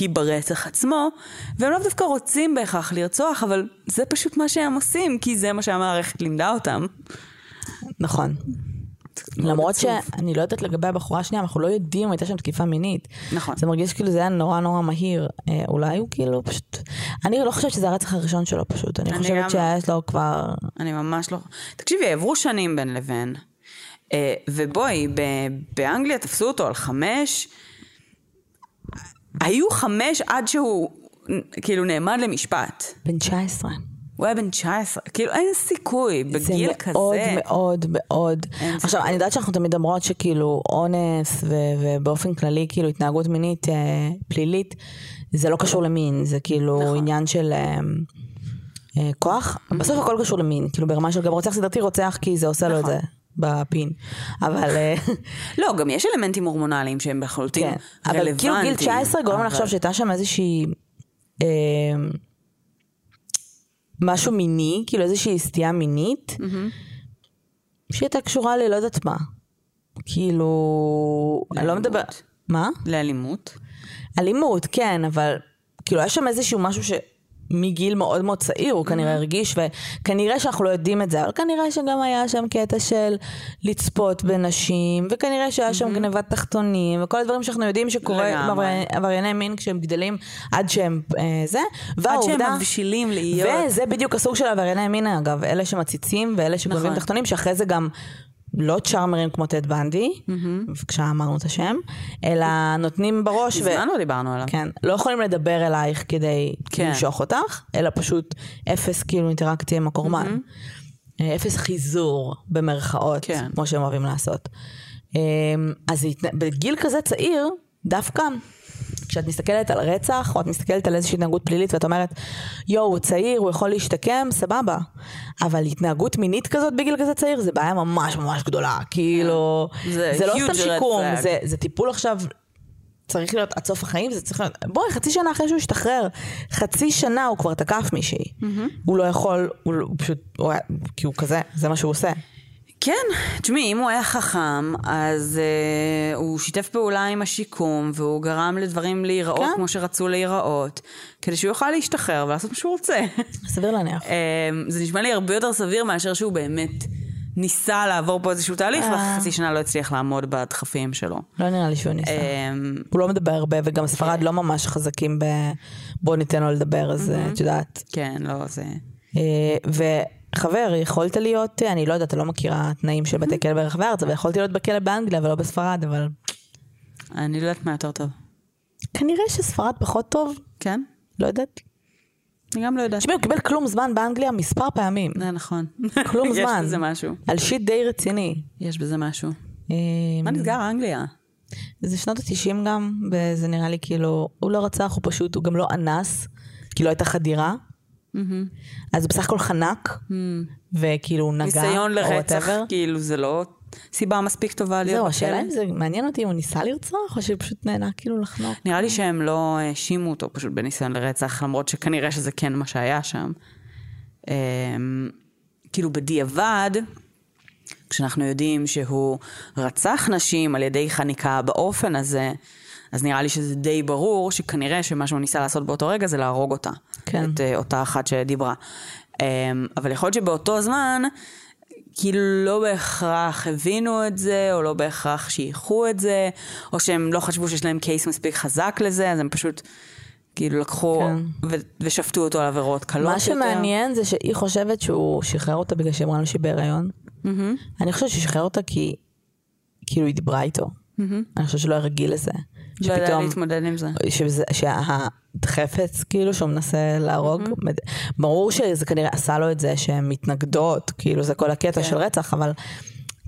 היא ברצח עצמו, והם לאו דווקא רוצים בהכרח לרצוח, אבל זה פשוט מה שהם עושים, כי זה מה שהמערכת לימדה אותם. נכון. מאוד למרות עצוב. שאני לא יודעת לגבי הבחורה השנייה, אנחנו לא יודעים אם הייתה שם תקיפה מינית. נכון. זה מרגיש כאילו זה היה נורא נורא מהיר. אה, אולי הוא כאילו פשוט... אני לא חושבת שזה הרצח הראשון שלו פשוט. אני אני חושבת גם שיש לו כבר... אני ממש לא... תקשיבי, עברו שנים בין לבין, ובואי, ב- באנגליה תפסו אותו על חמש, היו חמש עד שהוא כאילו נעמד למשפט. בן 19. הוא היה בן 19, כאילו אין סיכוי, בגיל זה כזה. מאוד מאוד מאוד. אין עכשיו, אני יודעת שאנחנו תמיד אומרות שכאילו אונס ו- ובאופן כללי כאילו התנהגות מינית אה, פלילית, זה לא קשור למין, זה כאילו נכון. עניין של אה, אה, כוח. בסוף הכל קשור למין, כאילו ברמה של גם רוצח סדרתי רוצח כי זה עושה לו את נכון. זה בפין. אבל... אה, לא, גם יש אלמנטים הורמונליים שהם לחלוטין כן, רלוונטיים. אבל כאילו גיל 19 גורם אבל- לחשוב שהייתה שם איזושהי... אה, משהו מיני, כאילו איזושהי סטייה מינית, שהייתה קשורה ללא יודעת מה. כאילו, אני לא לאלימות. מדבר... מה? לאלימות. אלימות, כן, אבל כאילו היה שם איזשהו משהו שמגיל מאוד מאוד צעיר הוא כנראה הרגיש, וכנראה שאנחנו לא יודעים את זה, אבל כנראה שגם היה שם קטע של לצפות בנשים, וכנראה שהיה שם גנבת תחתונים, וכל הדברים שאנחנו יודעים שקורה. עברייני- מין כשהם גדלים עד שהם אה, זה, עד. שהם מבשילים להיות... וזה בדיוק הסוג של עברייני מין אגב, אלה שמציצים ואלה שגונבים נכון. תחתונים, שאחרי זה גם לא צ'ארמרים כמו טד בנדי, כשאמרנו את השם, אלא נותנים בראש, ו... מזמן לא דיברנו עליו. כן, לא יכולים לדבר אלייך כדי כן. למשוך אותך, אלא פשוט אפס כאילו אינטראקציה עם הקורבן. אה, אפס חיזור במרכאות, כן. כמו שהם אוהבים לעשות. אה, אז בגיל כזה צעיר, דווקא כשאת מסתכלת על רצח, או את מסתכלת על איזושהי התנהגות פלילית ואת אומרת, יואו, הוא צעיר, הוא יכול להשתקם, סבבה. אבל התנהגות מינית כזאת בגיל כזה צעיר, זה בעיה ממש ממש גדולה. כאילו, זה זה לא סתם שיקום. זה, זה טיפול עכשיו צריך להיות עד סוף החיים, זה צריך להיות, בואי, חצי שנה אחרי שהוא השתחרר, חצי שנה הוא כבר תקף מישהי. הוא לא יכול, הוא, לא- הוא פשוט, הוא כי הוא כזה, זה מה שהוא עושה. כן, תשמעי, אם הוא היה חכם, אז uh, הוא שיתף פעולה עם השיקום, והוא גרם לדברים להיראות כן. כמו שרצו להיראות, כדי שהוא יוכל להשתחרר ולעשות מה שהוא רוצה. סביר להניח. um, זה נשמע לי הרבה יותר סביר מאשר שהוא באמת ניסה לעבור פה איזשהו תהליך, אה. ואחרי חצי שנה לא הצליח לעמוד בדחפים שלו. לא נראה לי שהוא ניסה. Um, הוא לא מדבר הרבה, וגם ספרד לא ממש חזקים ב... בוא ניתן לו לדבר, אז אה, את יודעת. כן, לא, זה... וחבר, יכולת להיות, אה, אני לא יודעת, אני לא מכירה תנאים של בתי כלא ברחבי הארץ, אבל יכולתי להיות בכלא באנגליה ולא בספרד, אבל אני לא יודעת מה יותר טוב. כנראה שספרד פחות טוב, כן? לא יודעת. אני גם לא יודעת. תשמעי, הוא קיבל כלום זמן באנגליה מספר פעמים. זה נכון. כלום יש זמן. בזה משהו. על שיט די רציני. יש בזה משהו. אה, מה נסגר אנגליה? זה שנות התשעים גם, וזה נראה לי כאילו, הוא לא רצח, הוא פשוט, הוא גם לא אנס, כי לא הייתה חדירה. אז הוא בסך הכל חנק, וכאילו הוא נגע, ניסיון או לרצח, whatever. כאילו זה לא סיבה מספיק טובה להיות זהו. השאלה אם זה מעניין אותי אם הוא ניסה לרצוח, או שהוא פשוט נהנה כאילו לחנוק. נראה לי שהם לא האשימו אותו פשוט בניסיון לרצח, למרות שכנראה שזה כן מה שהיה שם. אמ, כאילו בדיעבד, כשאנחנו יודעים שהוא רצח נשים על ידי חניקה באופן הזה, אז נראה לי שזה די ברור שכנראה שמה שהוא ניסה לעשות באותו רגע זה להרוג אותה. כן. את אה, אותה אחת שדיברה. אמ, אבל יכול להיות שבאותו זמן, כאילו לא בהכרח הבינו את זה, או לא בהכרח שייכו את זה, או שהם לא חשבו שיש להם קייס מספיק חזק לזה, אז הם פשוט כאילו לקחו כן. ו- ושפטו אותו על עבירות קלות מה יותר. שמעניין זה שהיא חושבת שהוא שחרר אותה בגלל שהיא אמרה לו שהיא בהיריון. אני חושבת ששחרר אותה כי כאילו היא דיברה איתו. אני חושבת שלא היה רגיל לזה. לא יודע להתמודד עם זה. שהחפץ כאילו שהוא מנסה להרוג, מד- ברור שזה כנראה עשה לו את זה שהן מתנגדות, כאילו זה כל הקטע של רצח, אבל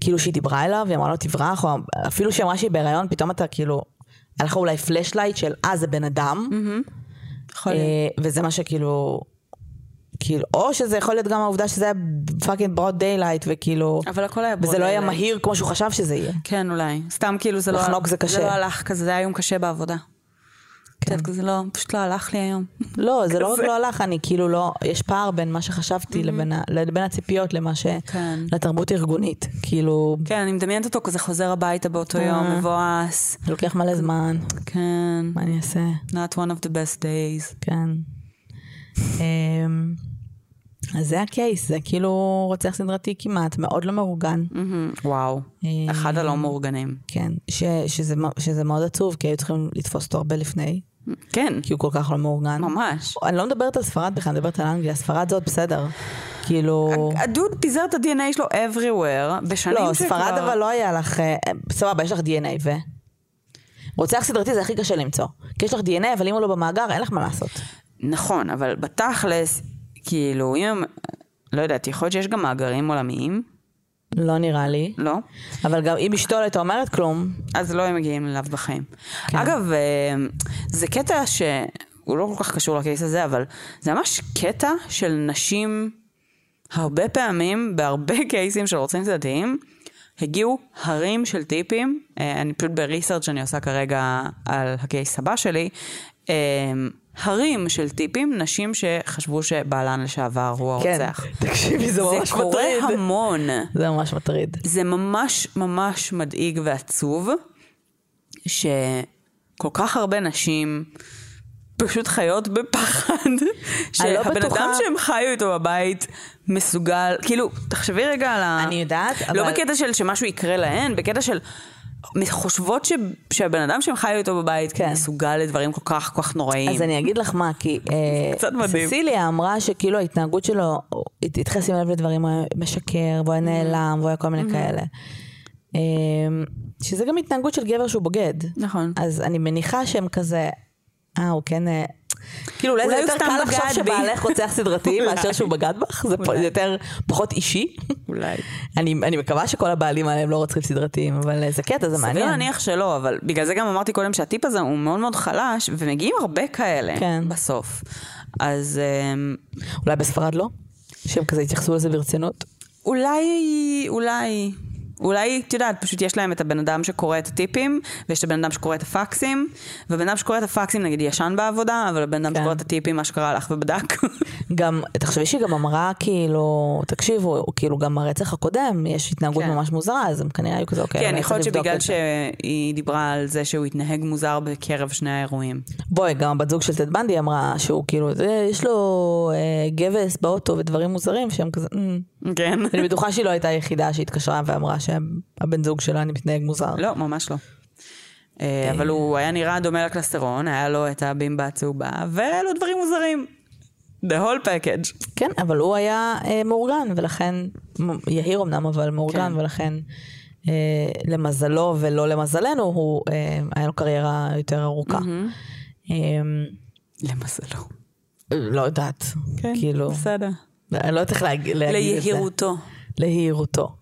כאילו שהיא דיברה אליו, היא אמרה לו תברח, או אפילו שהיא אמרה שהיא בהיריון, פתאום אתה כאילו, היה לך אולי פלאשלייט של אה זה בן אדם. אה, וזה מה שכאילו, כאילו, או שזה יכול להיות גם העובדה שזה היה fucking broad daylight, וכאילו, אבל הכל היה וזה לא היה. מהיר כמו שהוא חשב שזה יהיה. כן, אולי. סתם כאילו זה לא... לחנוק זה קשה. זה לא הלך כזה, זה היה יום קשה בעבודה. כן. זה לא, פשוט לא הלך לי היום. לא, זה לא רק לא הלך, אני כאילו לא, יש פער בין מה שחשבתי לבין, ה- לבין הציפיות למה ש... כן. לתרבות ארגונית. כאילו, כן, אני מדמיינת אותו כזה חוזר הביתה באותו יום, אה. מבואס. זה לוקח מלא זמן, כן. מה אני אעשה? Not one of the best days. כן. אז זה הקייס, זה כאילו רוצח סדרתי כמעט, מאוד לא מאורגן. מהמם, וואו. אה. אחד הלא מאורגנים. כן, ש, שזה, שזה מאוד עצוב, כי היו צריכים לתפוס אותו הרבה לפני, כן, כי הוא כל כך לא מאורגן. ממש. אני לא מדברת על ספרד בכלל, אני מדברת על אנגליה, ספרד זה עוד בסדר. כאילו... הדוד פיזר את ה-DNA שלו everywhere, בשנים לא, שכבר... ספרד אבל לא היה לך, אה, סבבה, יש לך DNA ו... רוצח סדרתי זה הכי קשה למצוא. כי יש לך DNA, אבל אם הוא לא במאגר, אין לך מה לעשות. נכון, אבל בתכלס, כאילו, אם... הם- לא יודעת, יכול להיות שיש גם מאגרים עולמיים, לא נראה לי. לא? אבל גם אם אשתו לא הייתה אומרת כלום, אז לא היו מגיעים אליו בחיים. כן. אגב, אה, זה קטע שהוא לא כל כך קשור לקייס הזה, אבל זה ממש קטע של נשים, הרבה פעמים, בהרבה קייסים של רוצחים צדדיים, הגיעו הרים של טיפים, אה, אני פשוט בריסרצ' שאני עושה כרגע על הקייס הבא שלי, אה, הרים של טיפים, נשים שחשבו שבעלן לשעבר הוא כן, הרוצח. תקשיבי, זה ממש זה קורה מטריד. המון. זה ממש מטריד. זה ממש ממש מדאיג ועצוב, שכל כך הרבה נשים פשוט חיות בפחד, לא שהבן בטוחה- אדם שהם חיו איתו בבית מסוגל, כאילו, תחשבי רגע על ה... אני יודעת, לא אבל- בקטע של שמשהו יקרה להן, בקטע של... חושבות ש... שהבן אדם שהם חיו איתו בבית כן. מסוגל לדברים כל כך כל כך נוראים. אז אני אגיד לך מה, כי אה, קצת מדהים. ססיליה אמרה שכאילו ההתנהגות שלו, היא התחילה לשים לב לדברים, הוא היה משקר, והוא היה נעלם, והוא היה כל מיני כאלה. אה, שזה גם התנהגות של גבר שהוא בוגד. נכון. אז אני מניחה שהם כזה, אה, הוא כן... כאילו אולי זה אולי יותר קל לחשוב. שבעלך רוצח סדרתי. מאשר שהוא בגד בך, זה יותר פחות אישי. אולי. אני אני מקווה שכל הבעלים האלה הם לא רוצחים סדרתיים, אבל אה, זה קטע, זה סביר מעניין. להניח שלא, אבל בגלל זה גם אמרתי קודם שהטיפ הזה הוא מאוד מאוד חלש, ומגיעים הרבה כאלה כן. בסוף. אז אמ, אולי בספרד לא? שהם כזה התייחסו לזה ברצינות. אולי, אולי, אולי, את יודעת, פשוט יש להם את הבן אדם שקורא את הטיפים, ויש את הבן אדם שקורא את הפקסים, והבן אדם שקורא את הפקסים נגיד ישן בעבודה, אבל הבן אדם כן. שקורא את הטיפים אשכרה הלך ובדק. גם, תחשבי שהיא גם אמרה כאילו, תקשיבו, כאילו גם הרצח הקודם, יש התנהגות כן. ממש מוזרה, אז הם כנראה היו כזה, אוקיי, כן, יכול להיות שבגלל. שהיא דיברה על זה שהוא התנהג מוזר בקרב שני האירועים. בואי, גם הבת זוג של טד בנדי אמרה שהוא כאילו, זה, יש לו אה, גבס באוטו ודברים מוזרים שהם כזה, "אמ." כן. אני בטוחה שהיא לא הייתה היחידה שהתקשרה ואמרה שהבן זוג שלה מתנהג מוזר. לא, ממש לא. אה, אבל הוא היה נראה דומה לקלסטרון, היה לו את הבימבה הצהובה, והיה לו דברים מוזרים. The whole package. כן, אבל הוא היה אה, מאורגן, ולכן, יהיר אמנם, אבל מאורגן, כן. ולכן אה, למזלו ולא למזלנו, הוא, אה, היה לו קריירה יותר ארוכה. אה, למזלו. לא יודעת, כן, כאילו, בסדר. אני לא יודעת איך להגיד, להגיד את זה. ליהירותו. ליהירותו.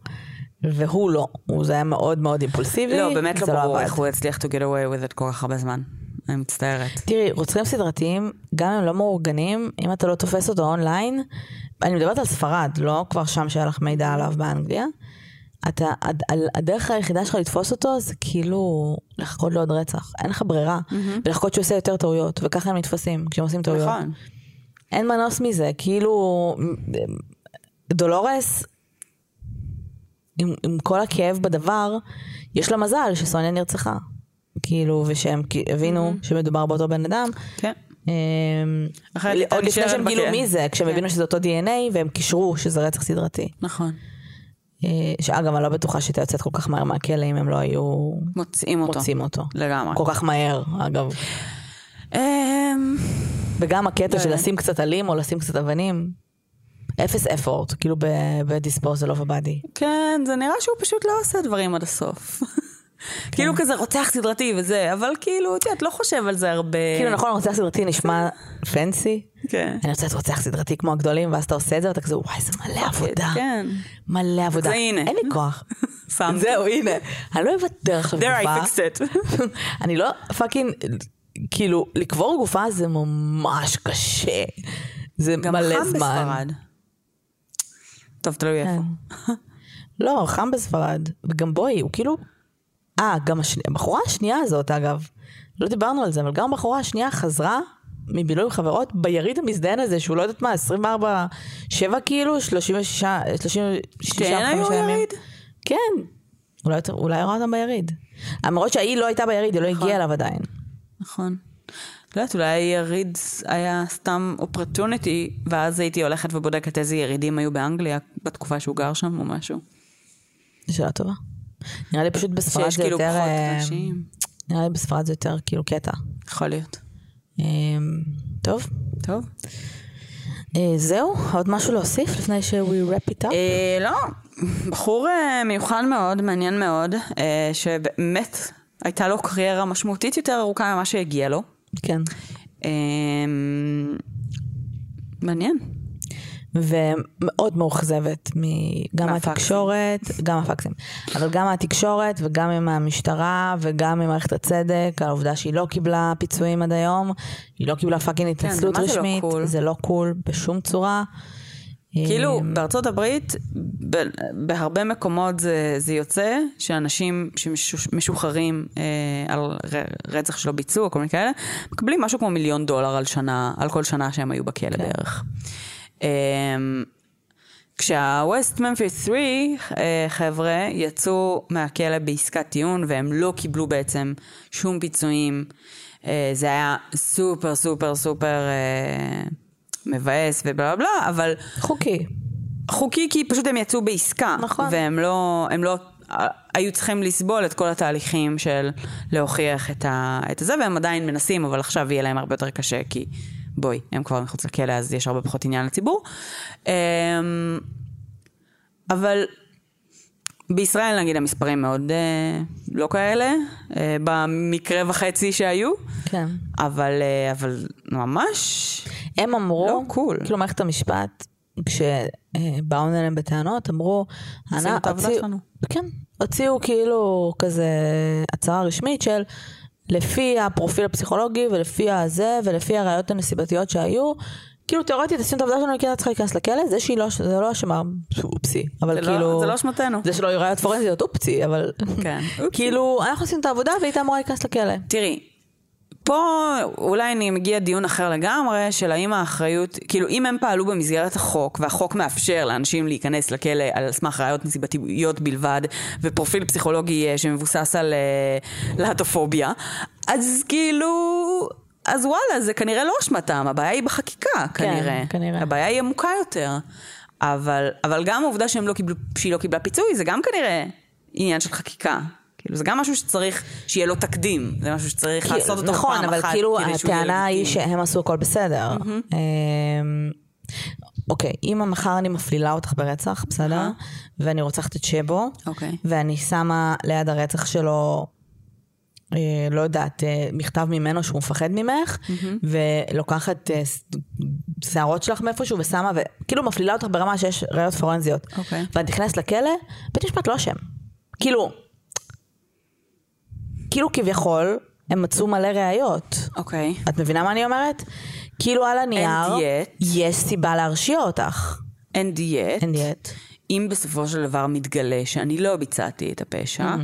והוא לא, הוא זה היה מאוד מאוד אימפולסיבי. לא, באמת לא זה ברור. איך הוא הצליח to get away with it כל כך הרבה זמן. אני מצטערת. תראי, רוצחים סדרתיים, גם אם הם לא מאורגנים, אם אתה לא תופס אותו אונליין, אני מדברת על ספרד, לא כבר שם שהיה לך מידע עליו באנגליה, אתה, הדרך היחידה שלך לתפוס אותו זה כאילו לחכות לעוד רצח, אין לך ברירה, ולחכות שהוא עושה יותר טעויות, וככה הם נתפסים כשהם עושים טעויות. נכון. אין מנוס מזה, כאילו דולורס, עם, עם כל הכאב בדבר, יש לה מזל שסוניה נרצחה. כאילו, ושהם הבינו שמדובר באותו בן אדם. כן. אמ, עוד לפני שהם גילו. מי זה, כשהם כן. הבינו שזה אותו DNA, והם קישרו שזה רצח סדרתי. נכון. אה, שאגב, אני לא בטוחה שהייתה יוצאת כל כך מהר מהכלא אם הם לא היו מוצאים אותו. מוצאים אותו. לגמרי. כל כך מהר, אגב. אמ, וגם הקטע לא של. לשים קצת עלים או לשים קצת אבנים. אפס אפורט, כאילו בדיספוזל אוף הבאדי. כן, זה נראה שהוא פשוט לא עושה דברים עד הסוף. כאילו כזה רוצח סדרתי וזה, אבל כאילו, את יודעת, לא חושב על זה הרבה. כאילו נכון, רוצח סדרתי נשמע פנסי. כן. אני רוצה להיות רוצח סדרתי כמו הגדולים, ואז אתה עושה את זה ואתה כזה, וואי, זה מלא עבודה. כן. מלא עבודה. זה הנה. אין לי כוח. זהו, הנה. אני לא אוותר עכשיו There I גופה. fixed it. אני לא fucking, כאילו, לקבור גופה זה ממש קשה. זה גם מלא חם זמן. בספרד. טוב, תלוי איפה. כן. לא, חם בספרד. וגם בואי, הוא כאילו... אה, גם השני... הבחורה השנייה הזאת, אגב, לא דיברנו על זה, אבל גם הבחורה השנייה חזרה מבילוי עם חברות ביריד המזדיין הזה, שהוא לא יודעת מה, 24, 7 כאילו, 36, 36, שתיהן היו 45 ימים. יריד? כן. אולי, אולי ראה אותם ביריד. למרות שהיא לא הייתה ביריד, היא לא הגיעה אליו עדיין. נכון. לא יודעת, אולי יריד היה סתם אופרטוניטי, ואז הייתי הולכת ובודקת איזה ירידים היו באנגליה בתקופה שהוא גר שם או משהו. שאלה טובה. נראה לי פשוט בספרד שיש זה כאילו יותר... פחות אה, אנשים. נראה לי בספרד זה יותר כאילו קטע. יכול להיות. אה, טוב. טוב. אה, זהו? עוד משהו להוסיף לפני ש- we wrap it up? לא, בחור מיוחד מאוד, מעניין מאוד, שבאמת הייתה לו קריירה משמעותית יותר ארוכה ממה שהגיע לו. כן. אה, מעניין. ומאוד מאוכזבת גם. מהתקשורת, גם הפקסים, אבל גם מהתקשורת וגם עם המשטרה וגם ממערכת הצדק, על העובדה שהיא לא קיבלה פיצויים עד היום, היא לא קיבלה פאקינג התנצלות מה זה לא רשמית, cool? זה לא cool בשום צורה. כאילו, אה, בארצות הברית, בהרבה מקומות זה, זה יוצא שאנשים שמשוחררים אה, על רצח שלא ביצעו, או כל מיני כאלה, מקבלים משהו כמו מיליון דולר על שנה, על כל שנה שהם היו בכלא כן. בערך. אה, כשה-West Memphis 3 אה, חבר'ה יצאו מהכלא בעסקת טיעון והם לא קיבלו בעצם שום פיצויים. אה, זה היה סופר סופר סופר אה, מבאס ובלה בלה אבל חוקי. חוקי כי פשוט הם יצאו בעסקה. נכון. והם לא, הם לא היו צריכים לסבול את כל התהליכים של להוכיח את, ה, את זה, והם עדיין מנסים, אבל עכשיו יהיה להם הרבה יותר קשה, כי בואי, הם כבר מחוץ לכלא, אז יש הרבה פחות עניין לציבור. אמ, אבל בישראל נגיד המספרים מאוד אה, לא כאלה, אה, במקרה וחצי שהיו, כן. אבל, אה, אבל ממש הם אמרו, לא, קול. כאילו מערכת המשפט, כשבאו אליהם בטענות, אמרו, עשינו "אנא, את העבודה הוציאו-" שלנו. כן, הוציאו כאילו כזה הצהרה רשמית של לפי הפרופיל הפסיכולוגי ולפי הזה ולפי הראיות הנסיבתיות שהיו, כאילו תיאורטית עשינו את העבודה שלנו, כי הייתה צריכה להיכנס לכלא, זה שהיא לא, זה לא אשמה, אופסי, אבל זה לא- כאילו, זה לא אשמתנו. זה שלא יהיו ראיות פורנזיות, אופסי, אבל כן. כאילו אנחנו עשינו את העבודה והיא הייתה אמורה להיכנס לכלא. תראי, פה אולי אני מגיע דיון אחר לגמרי, של האם האחריות, כאילו אם הם פעלו במסגרת החוק, והחוק מאפשר לאנשים להיכנס לכלא על סמך ראיות נסיבתיות בלבד, ופרופיל פסיכולוגי אה, שמבוסס על אה, להטופוביה, אז כאילו... אז וואלה, זה כנראה לא אשמתם, הבעיה היא בחקיקה, כנראה. כנראה. הבעיה היא עמוקה יותר. אבל, אבל גם העובדה שהם לא קיבלו, שהיא לא קיבלה פיצוי, זה גם כנראה עניין של חקיקה. כאילו, זה גם משהו שצריך שיהיה לו תקדים. זה משהו שצריך כי- לעשות אותו נכון, פעם אבל אחת כאילו כדי שהוא יהיה הטענה היא. שהם עשו הכל בסדר. אמ, אוקיי, אם מחר אני מפלילה אותך ברצח, בסדר? ואני רוצחת את שבו, אוקיי. ואני שמה ליד הרצח שלו, אה, לא יודעת, אה, מכתב ממנו שהוא מפחד ממך, ולוקחת אה, שערות שלך מאיפשהו ושמה, וכאילו מפלילה אותך ברמה שיש ראיות פורנזיות. אוקיי. ואת נכנסת לכלא, בית משפט לא אשם. כאילו, כאילו כביכול, הם מצאו מלא ראיות. אוקיי. את מבינה מה אני אומרת? כאילו על הנייר, yet- יש סיבה להרשיע אותך. And yet, אין דיאט. אם בסופו של דבר מתגלה שאני לא ביצעתי את הפשע,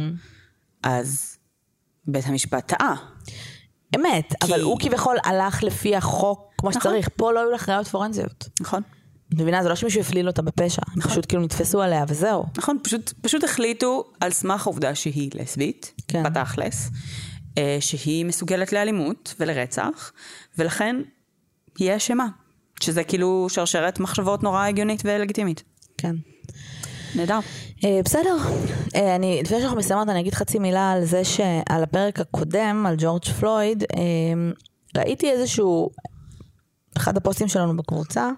אז בית המשפט טעה. אמת, כי- אבל הוא כביכול הלך לפי החוק כמו נכון. שצריך. פה לא היו לך ראיות פורנזיות. נכון? את מבינה? זה לא שמישהו הפליל אותה בפשע. הם פשוט כאילו נתפסו עליה וזהו. נכון, פשוט, פשוט החליטו על סמך העובדה שהיא לסבית, כן. בתכלס, אה, שהיא מסוגלת לאלימות ולרצח, ולכן היא אשמה. שזה כאילו שרשרת מחשבות נורא הגיונית ולגיטימית. כן. נהדר. אה, בסדר, אה, אני, לפני שאנחנו מסיימות אני אגיד חצי מילה על זה שעל הפרק הקודם, על ג'ורג' פלויד, אה, ראיתי איזשהו, אחד הפוסטים שלנו בקבוצה,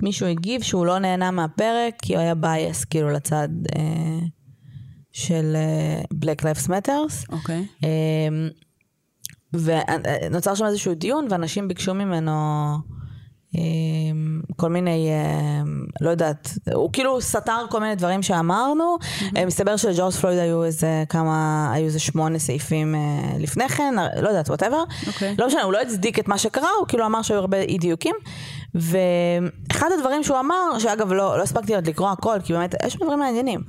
מישהו הגיב שהוא לא נהנה מהפרק כי הוא היה בייס כאילו לצד אה, של אה, Black Lives Matters. אוקיי. אה, ונוצר שם איזשהו דיון ואנשים ביקשו ממנו אה, כל מיני, אה, לא יודעת, הוא כאילו סתר כל מיני דברים שאמרנו. אה, מסתבר שלג'ורג' פלויד היו איזה כמה, היו איזה שמונה סעיפים אה, לפני כן, לא יודעת, whatever. אוקיי. לא משנה, הוא לא הצדיק את מה שקרה, הוא כאילו אמר שהיו הרבה אי דיוקים. ואחד הדברים שהוא אמר, שאגב לא, לא הספקתי עוד לקרוא הכל, כי באמת יש דברים מעניינים,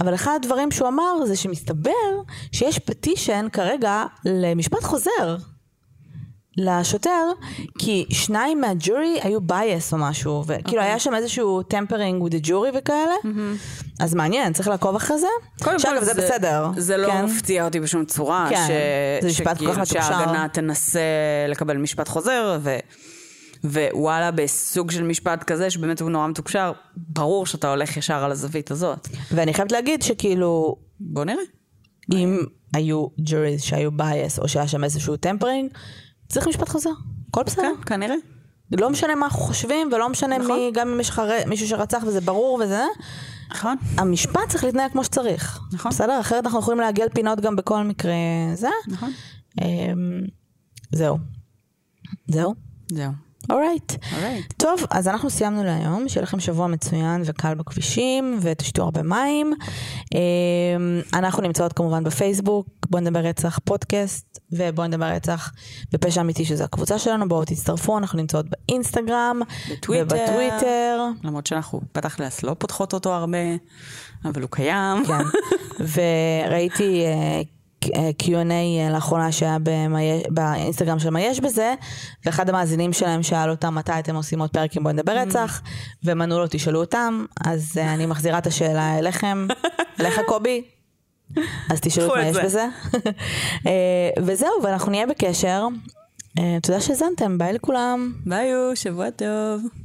אבל אחד הדברים שהוא אמר זה שמסתבר שיש petition כרגע למשפט חוזר. לשוטר, כי שניים מהג'ורי היו biased או משהו, וכאילו היה שם איזשהו tampering with the jury וכאלה, אז מעניין, צריך לעקוב אחרי זה. קודם כל, זה בסדר. זה לא כן. מפתיע אותי בשום צורה. כן, ש... זה משפט כל כך מתוקשר. שההגנה תנסה לקבל משפט חוזר, ו... ווואלה, בסוג של משפט כזה, שבאמת הוא נורא מתוקשר, ברור שאתה הולך ישר על הזווית הזאת. ואני חייבת להגיד שכאילו, בוא נראה. אם היו juries שהיו biased, או שהיה שם איזשהו tampering, צריך משפט חוזר. הכל בסדר. כן, כנראה. לא משנה מה אנחנו חושבים, ולא משנה נכון. מי, גם אם יש לך מישהו שרצח וזה ברור וזה, נכון. המשפט צריך להתנהל כמו שצריך. נכון. בסדר? אחרת אנחנו יכולים לעגל פינות גם בכל מקרה זה. נכון. אמ, זהו. זהו. זהו. Alright. Alright. טוב, אז אנחנו סיימנו להיום, שיהיה לכם שבוע מצוין וקל בכבישים, ותשתו הרבה מים. אמ, אנחנו נמצאות כמובן בפייסבוק, בואו נדבר רצח פודקאסט, ובואו נדבר רצח בפשע אמיתי, שזו הקבוצה שלנו, בואו תצטרפו, אנחנו נמצאות באינסטגרם, בטוויטר. ובטוויטר. למרות שאנחנו בתכלס לא פותחות אותו הרבה, אבל הוא קיים. כן, וראיתי אה, Q&A אה, לאחרונה שהיה באינסטגרם של מה יש בזה, ואחד המאזינים שלהם שאל אותם מתי אתם עושים עוד פרק עם בוא נדבר רצח, והם ענו לו תשאלו אותם, אז אה, אני מחזירה את השאלה אליכם, אליך קובי. אז תשאלו את מה יש זה. בזה. אה, וזהו, ואנחנו נהיה בקשר. תודה שהאזנתם, ביי לכולם. ביי, שבוע טוב.